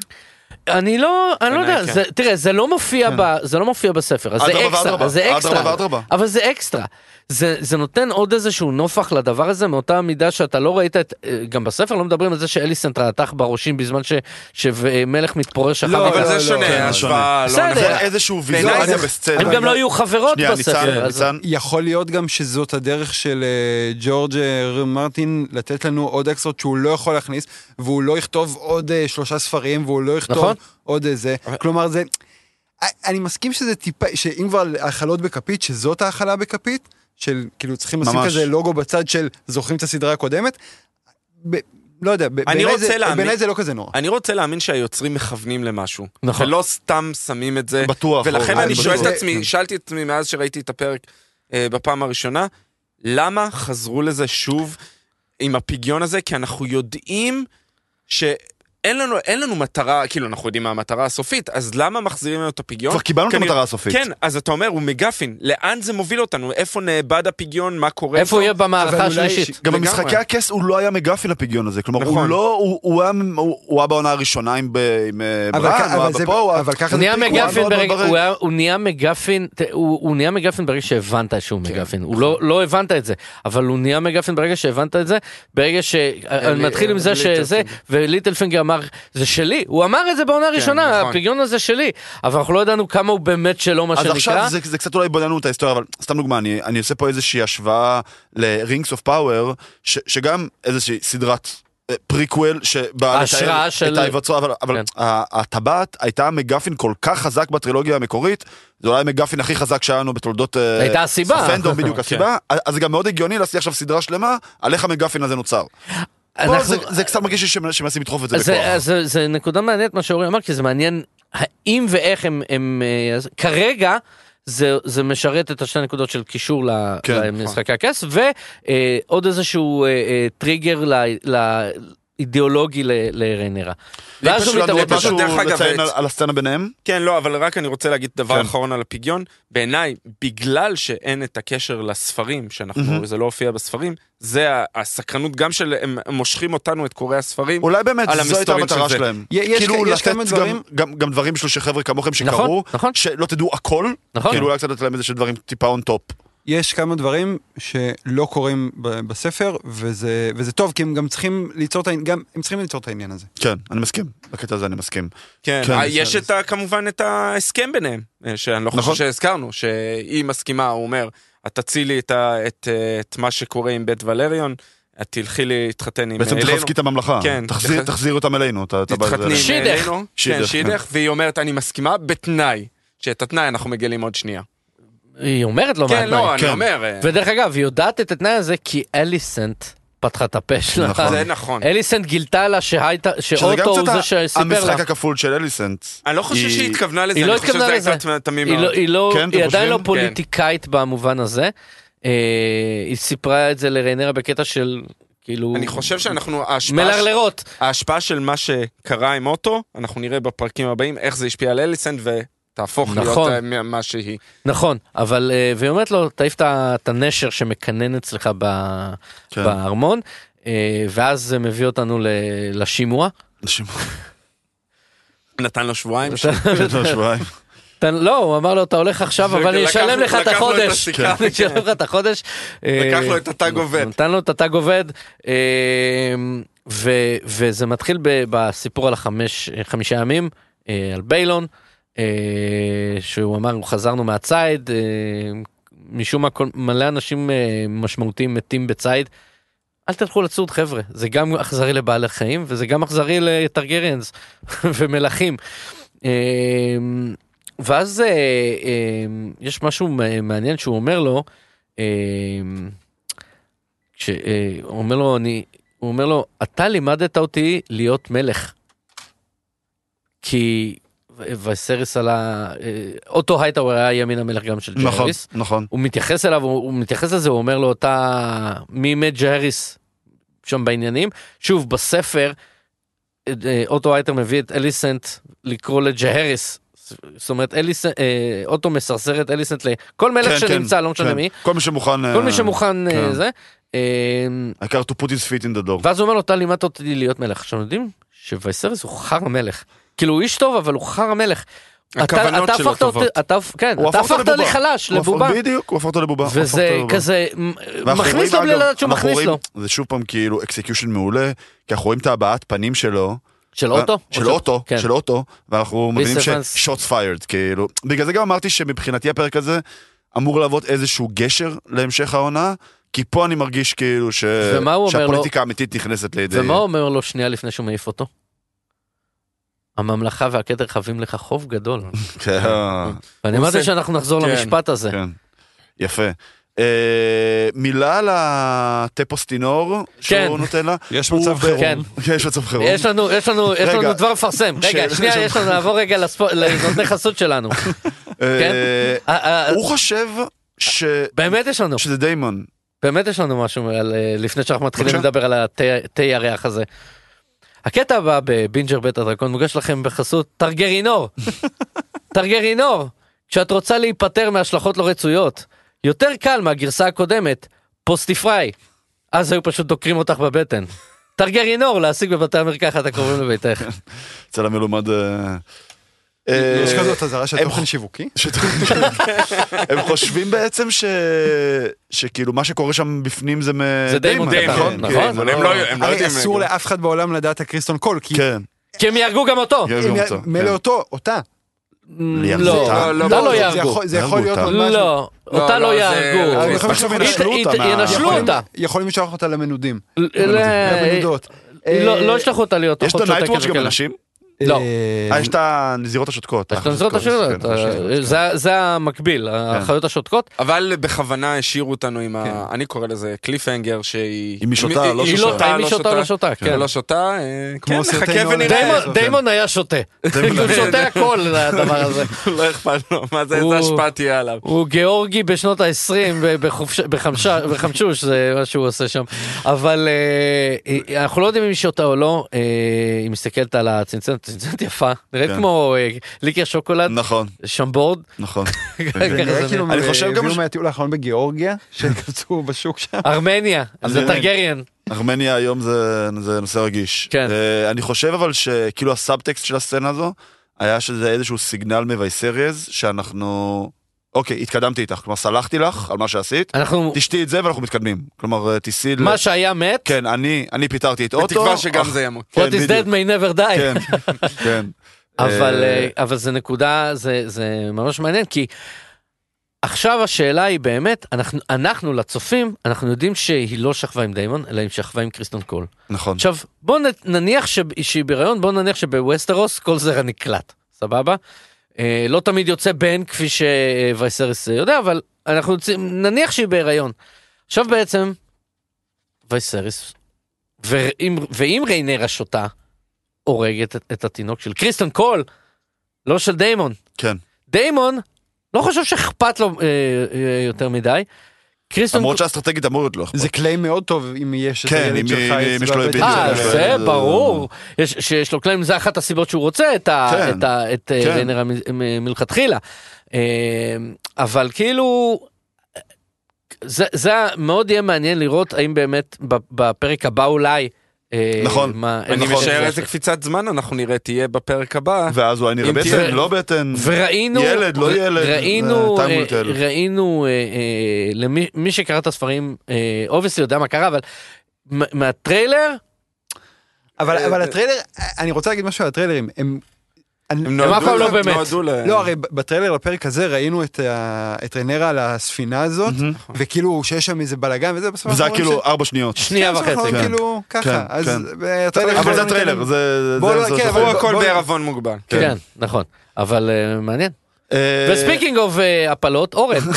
אני לא, אני לא יודע, כן. זה, תראה, זה לא מופיע, כן. ב, זה לא מופיע בספר, אז זה אקסטרה, זה אדרבה אקסטרה. אבל זה אקסטרה. זה, זה נותן עוד איזשהו נופך לדבר הזה מאותה מידה שאתה לא ראית את, אה, גם בספר לא מדברים על זה שאליסנט רעתך בראשים בזמן ש, שמלך מתפורש אחר לא. אבל לא, זה לא, שונה, כן, לא. נכונה. זה איזשהו בעיניי ויזואליה זה- בסצנה. הם גם לא יהיו חברות שנייה, בספר. ניצן, אז- ניצן. יכול להיות גם שזאת הדרך של אה, ג'ורג' אה, מרטין לתת לנו עוד אקסטרות שהוא לא יכול להכניס, והוא לא יכתוב עוד שלושה ספרים, והוא לא יכתוב נכון. עוד איזה. כלומר, זה... אני מסכים שזה טיפה, שאם כבר האכלות בכפית, שזאת האכלה בכפית, של כאילו צריכים לשים. כזה לוגו בצד של זוכרים את הסדרה הקודמת. ב- לא יודע, בעיניי רוצה זה- זה לא כזה נורא. אני רוצה להאמין שהיוצרים מכוונים למשהו. נכון. ולא סתם שמים את זה. בטוח. ולכן אני. שואל את זה- עצמי, שאלתי את עצמי מאז שראיתי את הפרק אה, בפעם הראשונה, למה חזרו לזה שוב עם הפיגיון הזה? כי אנחנו יודעים שאין לנו, אין לנו מטרה, כאילו אנחנו יודעים מה המטרה הסופית, אז למה מחזירים לנו את הפיגיון? כבר קיבלנו את כנראה- המטרה הסופית. כן, אז אתה אומר, הוא מגפין, לאן זה מוביל אותנו? איפה נאבד הפיגיון? מה קורה? איפה הוא יהיה במערכה השלישית? גם לגמרי. במשחקי הכס הוא לא היה מגפין לפיגיון הזה, כלומר הוא נכון. לא, הוא- הוא היה- הוא הוא היה בעונה הראשונה עם עם אה, אבל ברן, הוא היה בפה, הוא היה- אבל ככה הוא זה הוא היה- הוא נהיה MacGuffin, הוא הוא נהיה MacGuffin ברגע שהבנת שהוא MacGuffin, הוא לא- לא הבנת את זה, אבל הוא נהיה MacGuffin ברגע שהבנת את זה, ברגע ש... אני מתחיל עם זה שזה, ליטלפינגר. וליטלפינגר אמר, זה שלי, הוא אמר את זה בעונה הראשונה, נכון. הפיגיון הזה שלי, אבל אנחנו לא ידענו כמה הוא באמת שלו, מה אז שנקרא. עכשיו זה, זה קצת אולי בוננו את ההיסטוריה, אבל סתם דוגמה, אני, אני עושה פה איזושהי השוואה ל-Rings of Power, ש, שגם איזושהי סדרת אה, פריקוול שבאה ההשראה לתאר של- את ההיווצרות, אבל, אבל כן. הטבעת הייתה מגפין כל כך חזק בטרילוגיה המקורית, זה אולי המגפין הכי חזק שהיה לנו בתולדות אה, הייתה הסיבה. הפנדום, בדיוק [laughs] כן. הסיבה, אז זה גם מאוד הגיוני לעשות עכשיו סדרה שלמה על איך המגפין הזה נוצר. אנחנו- זה, זה קצת מרגיש לי שמנסים לדחוף את זה בכוח. זה, נקודה מעניינת מה שאורי אמר, כי זה מעניין האם ואיך הם, הם אה, כרגע זה, זה משרת את השתי נקודות של קישור ל- כן, למשחקי הכס, ועוד איזשהו אה, אה, טריגר ל- לאידיאולוגי ל- לריינרה. ואז הוא לנו מתערב משהו דרך אגב, לציין על- הסצנה ביניהם? כן, לא, אבל רק אני רוצה להגיד דבר כן. אחרון על הפיגיון. בעיניי, בגלל שאין את הקשר לספרים, שאנחנו, זה לא הופיע בספרים, זה הסקרנות גם של, הם מושכים אותנו, את קוראי הספרים. אולי באמת זו הייתה המטרה של. שלהם. יש- יש כאילו לתת כמה גם- דברים- בשביל שחבר'ה כמוכם נכון, שקראו, נכון. שלא תדעו הכל, נכון. כאילו אולי קצת לתת להם איזה דברים טיפה on top. יש כמה דברים שלא קורים בספר, וזה, וזה טוב, כי הם גם צריכים ליצור את העניין, גם הם צריכים ליצור את העניין הזה. כן, אני מסכים, בקטע הזה אני מסכים. כן, כן, יש. את ה, כמובן את ההסכם ביניהם, אה, שאני לא נכון. חושב שהזכרנו, שהיא מסכימה, הוא אומר, את תצילי את, את, אה, את מה שקורה עם בית ולריון, את תלכי להתחתן עם בעצם אלנו, תחזקי את הממלכה, כן, תחזיר- תח- תחזיר אותם אלינו. תתחתני עם שידך. אלינו, כן, שידך, שידך, והיא אומרת, אני מסכימה בתנאי, שאת התנאי אנחנו מגלים עוד שנייה. היא אומרת לו מה כן, התנאי. לא, אני כן. אומר, אה, ודרך אגב, היא יודעת את התנאי הזה כי אליסנט פתחה את הפה שלה. נכון. זה נכון. אליסנט גילתה לה שהייתה, שאוטו הוא זה שסיפר לה. המשחק הכפול של אליסנט. אני לא חושב היא- שהיא התכוונה לזה, היא לא אני חושב התכוונה שזה לזה. הייתה תמים היא. לא- היא לא, כן, אתם היא עדיין לא חושבים? פוליטיקאית במובן הזה. אה, היא סיפרה את זה לריינרה בקטע של כאילו אני חושב שאנחנו, מלרלרות. ההשפעה של מה שקרה עם אוטו, אנחנו נראה בפרקים הבאים איך זה השפיע על אליסנט ותהפוך להיות נכון. אה, מה שהיא. נכון, אבל אה, והיא אומרת לו תעיף את הנשר שמקנן אצלך ב- כן. בארמון, אה, ואז זה מביא אותנו לשימוע. אנשים- [laughs] נתן לו שבועיים. לא, שבועיים. אתה- לא, הוא אמר לו אתה הולך עכשיו אבל אני אשלם לך את לו החודש. אני אשלם [laughs] לך את החודש. לקח לו את התג עובד. נתן לו את התג עובד. וזה מתחיל בסיפור על החמש, חמישה ימים, על ביילון, שהוא אמר חזרנו מהציד, אה, משום מה מלא אנשים אה, משמעותיים מתים בציד. אל תלכו לצוד חבר'ה, זה גם אכזרי לבעלי חיים וזה גם אכזרי לטרגריאנס [laughs] ומלכים. אה, ואז אה, אה, יש משהו מעניין שהוא אומר לו, אה, כשהוא אומר לו, אני, הוא אומר לו, אתה לימדת אותי להיות מלך. כי וייסריס על ה... אה, אוטו הייטאוור היה ימין המלך גם של נכון, ג'הריס. נכון. הוא מתייחס אליו, הוא, הוא מתייחס לזה, הוא אומר לו, אתה... מי מת ג'הריס שם בעניינים? שוב, בספר, אה, אוטו הייטאוור מביא את אליסנט לקרוא לג'הריס. זאת אומרת, אליסנט, אה, אוטו מסרסר את אליסנט לכל מלך כן, שנמצא, כן, לא משנה כן. מי, כל מי שמוכן... כל מי שמוכן אה, כן. זה. העיקר to put his feet in the door. ואז הוא אומר לו, אתה לימדת אותי להיות מלך. עכשיו יודעים שווייסריס הוא חרא מלך. כאילו הוא איש טוב, אבל הוא חרא מלך. הכוונות אתה שלו הפכת טובות. אתה- כן, אתה הפכת לי לבובה. בדיוק, הוא הפך אותו לבובה. וזה. כזה, מכניס לו בלי לדעת שהוא מכניס לו. זה שוב פעם כאילו execution מעולה, כי אנחנו רואים את הבעת פנים שלו. של אוטו? של או אוטו, כן. של אוטו, ואנחנו מבינים. ש-shots fired, כאילו. בגלל זה גם אמרתי שמבחינתי הפרק הזה אמור להוות איזשהו גשר להמשך העונה, כי פה אני מרגיש כאילו ש... שהפוליטיקה האמיתית נכנסת לידי... ומה הוא אומר לו שנייה לפני שהוא מעיף אותו? הממלכה והכתר חבים לך חוב גדול. [laughs] כן, ואני אמרתי שאנחנו נחזור כן, למשפט הזה. כן. יפה. אה, מילה על הטפוסטינור כן. שהוא נותן לה. יש מצב חירום. כן. יש מצב חירום. יש לנו, יש לנו, יש רגע. לנו דבר לפרסם. רגע, שנייה, יש לנו, נעבור רגע [laughs] לנותני חסות שלנו. אה, הוא חושב ש... באמת יש לנו, שזה דיימון. באמת יש לנו משהו אה, לפני שאנחנו מתחילים. לדבר על התה תה ירח הזה. הקטע הבא בבינג'ר בית הדרקון מוגש לכם בחסות טרגרינור. [laughs] טרגרינור, כשאת רוצה להיפטר מהשלכות לא רצויות, יותר קל מהגרסה הקודמת, פוסטיפריי. אז היו פשוט דוקרים אותך בבטן. [laughs] טרגרינור להשיג בבתי המרקחת הקרובים לביתך. אצל המלומד... אה, אה, יש כזאת אזהרה של תוכן [laughs] שיווקי? הם חושבים בעצם ש... שכאילו מה שקורה שם בפנים זה דיימון נכון? נכון. זה אבל הם לא- לא הרי יודעים. אסור לאף אחד בעולם לדעת על קריסטון קול, כי כן, כי הם יהרגו גם אותו. מילא כן. אותו, אותה. לא, אותה? לא, לא, לא זה יהרגו. יכול- זה יכול להיות. לא, אותה לא, לא יהרגו. ינשלו אותה יכולים- לשלוח אותה למנודים. למנודות. לא אה, לא ישלחו אותה להיות יש את הנייטוואץ' גם וכאלה. לא. אה, יש את הנזירות השותקות. יש את הנזירות השותקות, כן, אה, זה- זה המקביל, החיות השותקות. אבל בכוונה השאירו אותנו עם ה... אני קורא לזה קליפהנגר שהיא... אם היא שותה, היא- לא היא שותה. האם היא שותה לא שותה, כן. לא שותה, אה, כמו כן, סרטי נחכה. ונראה. דיימון- היה שותה. [laughs] הוא שותה הכל לדבר הזה. [laughs] לא אכפת לו, מה זה, איזה השפעה תהיה עליו. הוא גיאורגי בשנות ה-20 בחמשוש, זה מה שהוא עושה שם. אבל אה, אנחנו לא יודעים אם היא שותה או לא, אה, היא מסתכלת על הצנצנת, צנצנת יפה, נראית כן. כמו אה, ליקר שוקולד, נכון, שמבורד. נכון. [laughs] כאילו אני חושב גם הביאו מהטיול האחרון בגיאורגיה, [laughs] שקפצו בשוק שם. ארמניה, זה טרגריאן. ארמניה היום זה, זה נושא רגיש. כן. Uh, אני חושב אבל שכאילו הסאבטקסט של הסצנה הזו, היה שזה איזשהו סיגנל מוויסריאז, שאנחנו... אוקיי, התקדמתי איתך, כלומר סלחתי לך על מה שעשית, אנחנו, תשתי את זה ואנחנו מתקדמים. כלומר, אה, תיסעי ל... מה שהיה מת, כן, אני, אני פיטרתי את אוטו. בתקווה שגם אך- זה ימות. כן, what is dead may never die. כן, [laughs] כן. אבל, אה, אה, אבל זה נקודה, זה, זה ממש מעניין, כי עכשיו השאלה היא באמת, אנחנו, אנחנו לצופים, אנחנו יודעים שהיא לא שכבה עם דיימון, אלא היא שכבה עם קריסטון קול. נכון. עכשיו, בוא נניח ש, שהיא בהיריון, בוא נניח שבווסטרוס כל זרע נקלט, סבבה? אה, לא תמיד יוצא בן כפי שווייסרס יודע, אבל אנחנו רוצים, נניח שהיא בהיריון. עכשיו בעצם, וייסריס, ואם, ואם ריינרה שותה, הורגת את, את התינוק של קריסטן קול, לא של דיימון. כן. דיימון, לא חושב שאכפת לו אה, אה, יותר מדי. קריסטן למרות שאסטרטגית אמור להיות לא אכפת. זה claim מאוד טוב אם יש את כן, הילד אם- שלך אם יש לו היבט אה. זה ברור. יש, שיש לו claim, זה אחת הסיבות שהוא רוצה את, ה, את, ה, את. ריינר מלכתחילה. אבל כאילו, זה, זה מאוד יהיה מעניין לראות האם באמת ב- בפרק הבא אולי. אה, נכון. מה, אני נכון. משער איזה קפיצת זמן אנחנו נראה תהיה בפרק הבא. ואז אולי נראה אם בטן, תראה- לא בטן. וראינו, ילד, לא ילד, ראינו, אה. ראינו, אה, אה, למי מי שקרא את הספרים, obviously יודע מה קרה, אבל מהטריילר, אבל אבל הטריילר, אני רוצה להגיד משהו על הטריילרים. הם... הם אף נועדו פעם לא באמת. נועדו ל... לא, הרי בטריילר לפרק הזה ראינו את ה- את רנרה על הספינה הזאת, מהמם. וכאילו שיש שם איזה בלאגן וזה, בסוף וזה היה כאילו ארבע שניות. שנייה כן, וחצי. כן. כאילו כן, ככה, אז כן. בטריילר אבל זה הטריילר, זה... זה- לא- זה- כן, זה- הכל בערבון מוגבל. כן, נכון. אבל אה, מעניין. אה, ו speaking of הפלות, אורן. [laughs]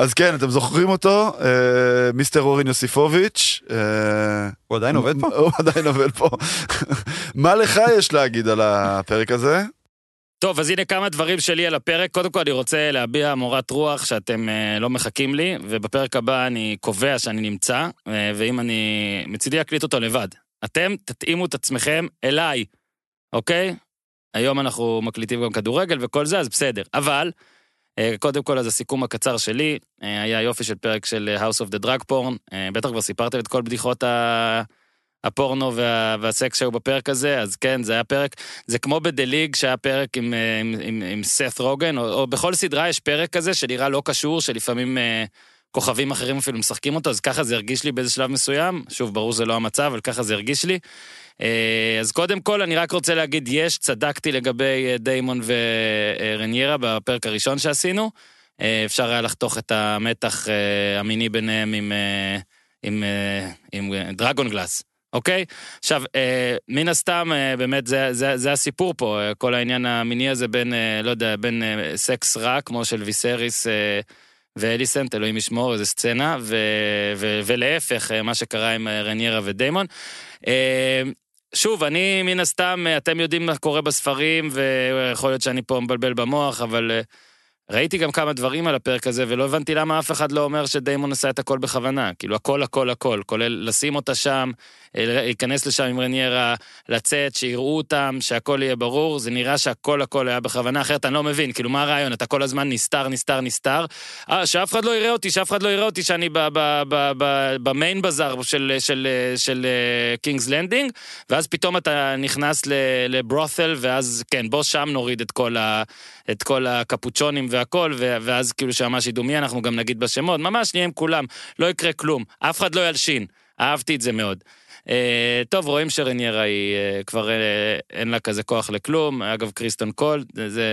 אז כן, אתם זוכרים אותו, אה, מיסטר אורן יוסיפוביץ'. אה, הוא עדיין עובד פה? הוא עדיין עובד פה. מה לך יש להגיד על הפרק הזה? טוב, אז הנה כמה דברים שלי על הפרק. קודם כל, אני רוצה להביע מורת רוח שאתם אה, לא מחכים לי, ובפרק הבא אני קובע שאני נמצא, אה, ואם אני... מצידי אקליט אותו לבד. אתם תתאימו את עצמכם אליי, אוקיי? היום אנחנו מקליטים גם כדורגל וכל זה, אז בסדר. אבל, קודם כל, אז הסיכום הקצר שלי, אה, היה יופי של פרק של אה, House of the Drug Porn. אה, בטח כבר סיפרתם את כל בדיחות ה... הפורנו וה... והסקס שהיו בפרק הזה, אז כן, זה היה פרק זה כמו ב"דה ליג" שהיה פרק עם, אה, עם, עם, עם סת רוגן, או, או בכל סדרה יש פרק כזה שנראה לא קשור, שלפעמים אה, כוכבים אחרים אפילו משחקים אותו, אז ככה זה הרגיש לי באיזה שלב מסוים. שוב, ברור שזה לא המצב, אבל ככה זה הרגיש לי. אה, אז קודם כל, אני רק רוצה להגיד, יש, צדקתי לגבי אה, דיימון ורניירה בפרק הראשון שעשינו. אה, אפשר היה לחתוך את המתח אה, המיני ביניהם עם, אה, עם, אה, עם אה, דרגון גלאס. אוקיי? עכשיו, אה, מן הסתם, אה, באמת, זה, זה, זה הסיפור פה, אה, כל העניין המיני הזה בין, אה, לא יודע, בין אה, סקס רע, כמו של ויסריס אה, ואליסנט, אלוהים ישמור, איזה סצנה, ו, ו, ולהפך, אה, מה שקרה עם אה, רניירה ודיימון. אה, שוב, אני מן הסתם, אתם יודעים מה קורה בספרים, ויכול להיות שאני פה מבלבל במוח, אבל אה, ראיתי גם כמה דברים על הפרק הזה, ולא הבנתי למה אף אחד לא אומר שדיימון עשה את הכל בכוונה. כאילו, הכל, הכל, הכל, כולל לשים אותה שם, אה, להיכנס לשם עם רניירה, לצאת, שיראו אותם, שהכל יהיה ברור. זה נראה שהכל, הכל היה בכוונה, אחרת אני לא מבין. כאילו, מה הרעיון? אתה כל הזמן נסתר, נסתר, נסתר. אה, שאף אחד לא יראה אותי, שאף אחד לא יראה אותי שאני ב main bazaar של, של, של קינגס לנדינג, ואז פתאום אתה נכנס ל brothel, ואז, כן, בוא שם נוריד את כל ה... את כל הקפוצ'ונים והכל, ו- ואז כאילו שממש ידעו מי אנחנו גם נגיד בשמות, ממש נהיה עם כולם, לא יקרה כלום, אף אחד לא ילשין, אהבתי את זה מאוד. אה, טוב, רואים שרניירה היא אה, כבר אה, אין לה כזה כוח לכלום, אגב קריסטון קול, זה.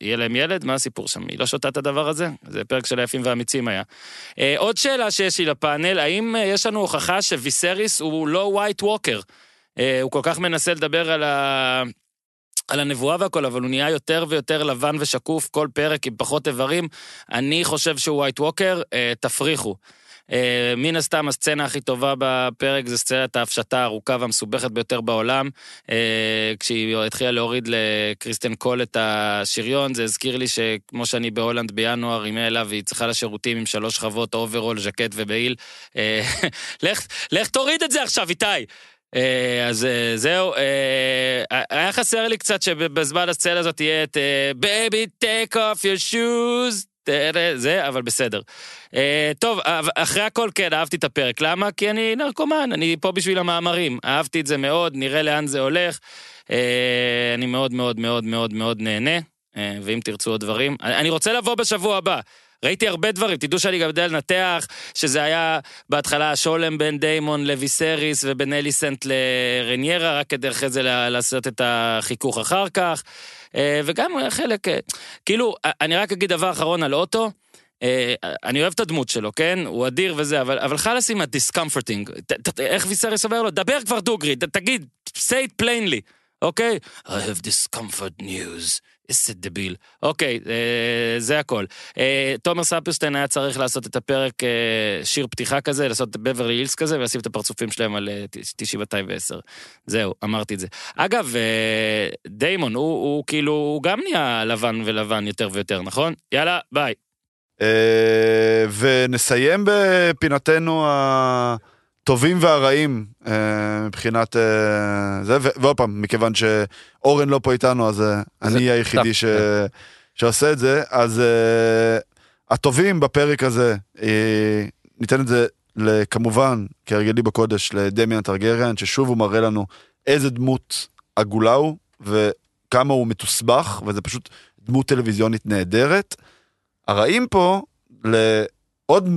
יהיה להם ילד? מה הסיפור שם? היא לא שותה את הדבר הזה? זה פרק של היפים והאמיצים היה. Uh, עוד שאלה שיש לי לפאנל, האם uh, יש לנו הוכחה שוויסריס הוא לא ווייט ווקר? Uh, הוא כל כך מנסה לדבר על ה... על הנבואה והכל, אבל הוא נהיה יותר ויותר לבן ושקוף, כל פרק עם פחות איברים. אני חושב שהוא ווייט ווקר, אה, תפריחו. אה, מן הסתם הסצנה הכי טובה בפרק זה סצנת ההפשטה הארוכה והמסובכת ביותר בעולם. אה, כשהיא התחילה להוריד לקריסטן קול את השריון, זה הזכיר לי שכמו שאני בהולנד בינואר עם אלה והיא צריכה לשירותים עם שלוש שכבות אוברול, ז'קט ומעיל. אה, [laughs] לך, לך תוריד את זה עכשיו, איתי. אה, אז אה, זהו, אה, היה חסר לי קצת שבזמן הסצנה הזאת תהיה את baby, take off your shoes, זה, אבל בסדר. טוב, אחרי הכל כן, אהבתי את הפרק. למה? כי אני נרקומן, אני פה בשביל המאמרים. אהבתי את זה מאוד, נראה לאן זה הולך. אני מאוד מאוד מאוד מאוד מאוד נהנה, ואם תרצו עוד דברים. אני רוצה לבוא בשבוע הבא. ראיתי הרבה דברים, תדעו שאני גם יודע לנתח שזה היה בהתחלה השולם בין דיימון לוויסריס ובין אליסנט לרניירה, רק כדי אחרי זה לעשות את החיכוך אחר כך. וגם חלק, כאילו, אני רק אגיד דבר אחרון על אוטו. אני אוהב את הדמות שלו, כן? הוא אדיר וזה, אבל, אבל חלאס עם הדיסקומפורטינג. איך ויסריס אומר לו? דבר כבר דוגרי, תגיד, say it plainly, אוקיי? I have discomfort news. איזה דביל. אוקיי, אה, זה הכל. אה, תומר ספרשטיין היה צריך לעשות את הפרק אה, שיר פתיחה כזה, לעשות בברלי הילס כזה, ולשים את הפרצופים שלהם על אה, 9210. זהו, אמרתי את זה. אגב, אה, דיימון, הוא, הוא כאילו, הוא גם נהיה לבן ולבן יותר ויותר, נכון? יאללה, ביי. אה, ונסיים בפינתנו הטובים והרעים אה, מבחינת אה, זה, ועוד פעם, מכיוון שאורן לא פה איתנו, אז אה, אני היחידי ש... שעושה את זה, אז אה, הטובים בפרק הזה, אה, ניתן את זה כמובן, כהרגלי בקודש, לדמיאן טרגריאן, ששוב הוא מראה לנו איזה דמות עגולה הוא, וכמה הוא מתוסבך, וזה פשוט דמות טלוויזיונית נהדרת. הרעים פה לעוד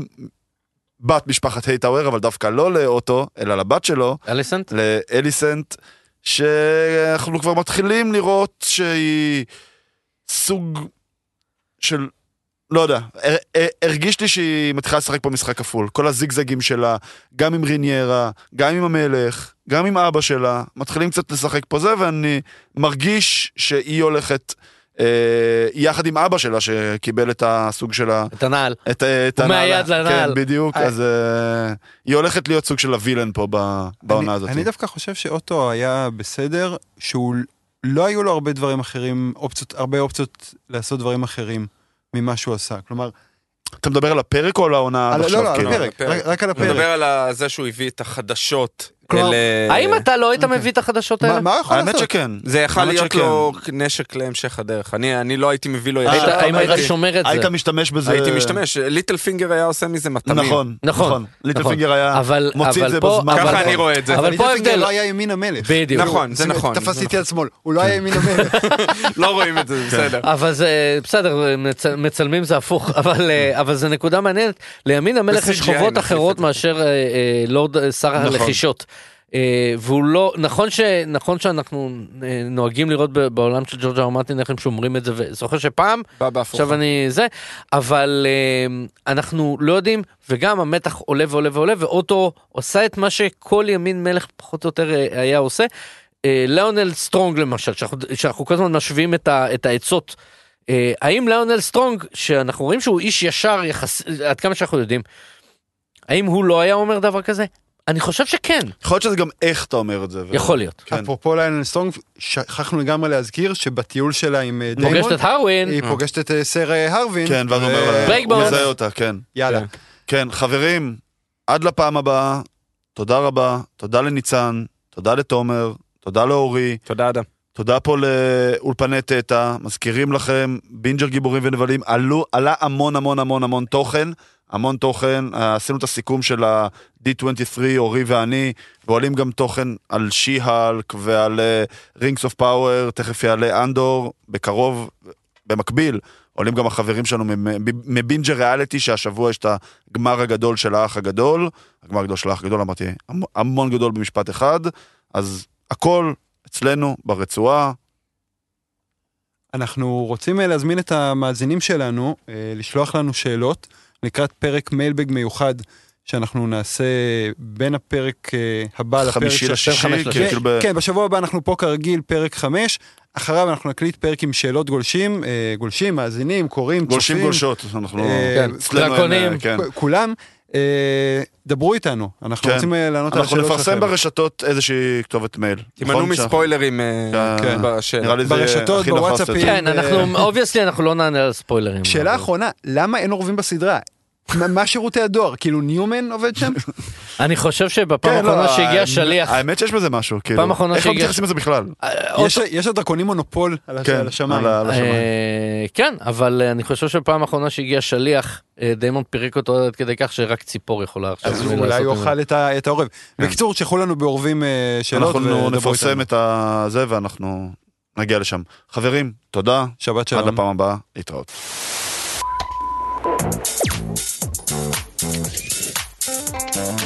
בת משפחת הייטאוור, אבל דווקא לא לאוטו, אלא לבת שלו, אליסנט? לאליסנט, שאנחנו כבר מתחילים לראות שהיא סוג של, לא יודע, הר- הר- הרגיש לי שהיא מתחילה לשחק פה משחק כפול. כל הזיגזגים שלה, גם עם ריניירה, גם עם המלך, גם עם אבא שלה, מתחילים קצת לשחק פה זה, ואני מרגיש שהיא הולכת... אה, יחד עם אבא שלה שקיבל את הסוג של ה... את הנעל. את, את הוא הנעל. מהיד לנעל. כן, בדיוק, אה. אז אה, היא הולכת להיות סוג של הווילן פה ב- בעונה אני- הזאת. אני דווקא חושב שאוטו היה בסדר, שהוא לא היו לו הרבה דברים אחרים, אופציות, הרבה אופציות לעשות דברים אחרים ממה שהוא עשה. כלומר, אתה מדבר על הפרק או על העונה עד על- עכשיו? לא, לא, על? הפרק, רק- על אתה מדבר הפרק. על זה שהוא הביא את החדשות. כלומר, האם אתה לא היית מביא את החדשות האלה? מה מה יכול האמת לעשות? שכן. זה יכול האמת להיות שכן. לו נשק להמשך הדרך. אני אני לא הייתי מביא לו היית- ישר. האם היית שומר את היית זה? משתמש בזה... הייתי משתמש, ליטל פינגר היה עושה מזה מטעמים. נכון, נכון, נכון. ליטל נכון. פינגר היה אבל- מוציא את זה בזמן. ככה אני רואה את זה. אבל פה ליטל פינגר ההבדל- לא היה ימין המלך. בדיוק. נכון, זה נכון. תפסתי את יד שמאל, הוא לא היה ימין המלך. [laughs] לא רואים את זה, זה בסדר. אבל זה בסדר מצ- מצלמים זה הפוך [laughs] אבל אה, אבל זה נקודה מעניינת לימין המלך יש חובות אחרות. מאשר אה, אה, לורד שר נכון. אה, והוא לא נכון שנכון שאנחנו אה, נוהגים לראות בעולם של ג'ורג' אר מרטין איך הם שומרים את זה וזוכר שפעם. עכשיו אני זה אבל אה, אנחנו לא יודעים וגם המתח עולה ועולה ועולה ואוטו עושה את מה שכל ימין מלך פחות או יותר היה עושה. ליאונל סטרונג למשל שאנחנו, שאנחנו כל הזמן משווים את, ה, את העצות. האם ליאונל סטרונג שאנחנו רואים שהוא איש ישר יחסית עד כמה שאנחנו יודעים. האם הוא לא היה אומר דבר כזה? אני חושב שכן יכול להיות שזה גם איך אתה אומר את זה. יכול להיות. כן. אפרופו ליינל סטרונג, שכחנו לגמרי להזכיר שבטיול שלה עם אה, דיימון, פוגשת את הרווין היא פוגשת את אה, סר אה, הרווין. כן, ואז הוא אומר, לה, הוא. מזהה אותה, כן. יאללה. כן. כן, חברים, עד לפעם הבאה, תודה רבה, תודה לניצן, תודה לתומר, תודה לאורי, תודה אדם. תודה פה לאולפני תטא, מזכירים לכם, בינג'ר גיבורים ונבלים, עלו, עלה המון המון המון המון תוכן, המון תוכן, אה, עשינו את הסיכום של ה-D23, אורי ואני, ועולים גם תוכן על She-Hulk ועל Rings of Power, תכף יעלה אנדור, בקרוב, במקביל, עולים גם החברים שלנו מבינג'ר ריאליטי, שהשבוע יש את הגמר הגדול של האח הגדול, הגמר הגדול של האח הגדול, אמרתי, המ- המון גדול במשפט אחד, אז הכל אצלנו, ברצועה, אנחנו רוצים אה, להזמין את המאזינים שלנו אה, לשלוח לנו שאלות לקראת פרק מיילבג מיוחד שאנחנו נעשה בין הפרק אה, הבא לפרק חמישי של- לשישי, חמש כן, לשישי. כאילו ב... כן, בשבוע הבא אנחנו פה כרגיל פרק 5, אחריו אנחנו נקליט פרק עם שאלות גולשים, אה, גולשים, מאזינים, קוראים, גולשים צופים, גולשות, אנחנו... אה, כן, אין, דרקונים. כן. כולם, דברו איתנו, אנחנו כן. רוצים לענות על אנחנו השאלות נפרסם שלכם. ברשתות איזושהי כתובת מייל. תימנעו נכון? מספוילרים כן. בשאלה. נראה לי זה ברשתות, בוואטסאפים. כן אנחנו obviously אנחנו לא נענה על ספוילרים. שאלה אחרונה, למה אין עורבים בסדרה? מה- שירותי הדואר? כאילו ניומן עובד שם? [laughs] אני חושב שבפעם כן, לא, האחרונה שהגיע האמת- שליח האמת שיש בזה משהו, כאילו. פעם אחרונה איך לא שהגיע- מתייחסים לזה בכלל? אה, יש- לדרקונים מונופול על כן, השמיים. אה, כן אבל אה, אני חושב שפעם האחרונה שהגיע שליח אה, דיימון פירק אותו עד כדי כך שרק ציפור יכולה עכשיו אז אולי הוא זה. אוכל את העורב. בקיצור, תשלחו לנו בעורבים אה, שאלות אנחנו נפרסם. את הזה ואנחנו נגיע לשם. חברים, תודה, שבת עד שלום. לפעם הבאה, להתראות. Bye.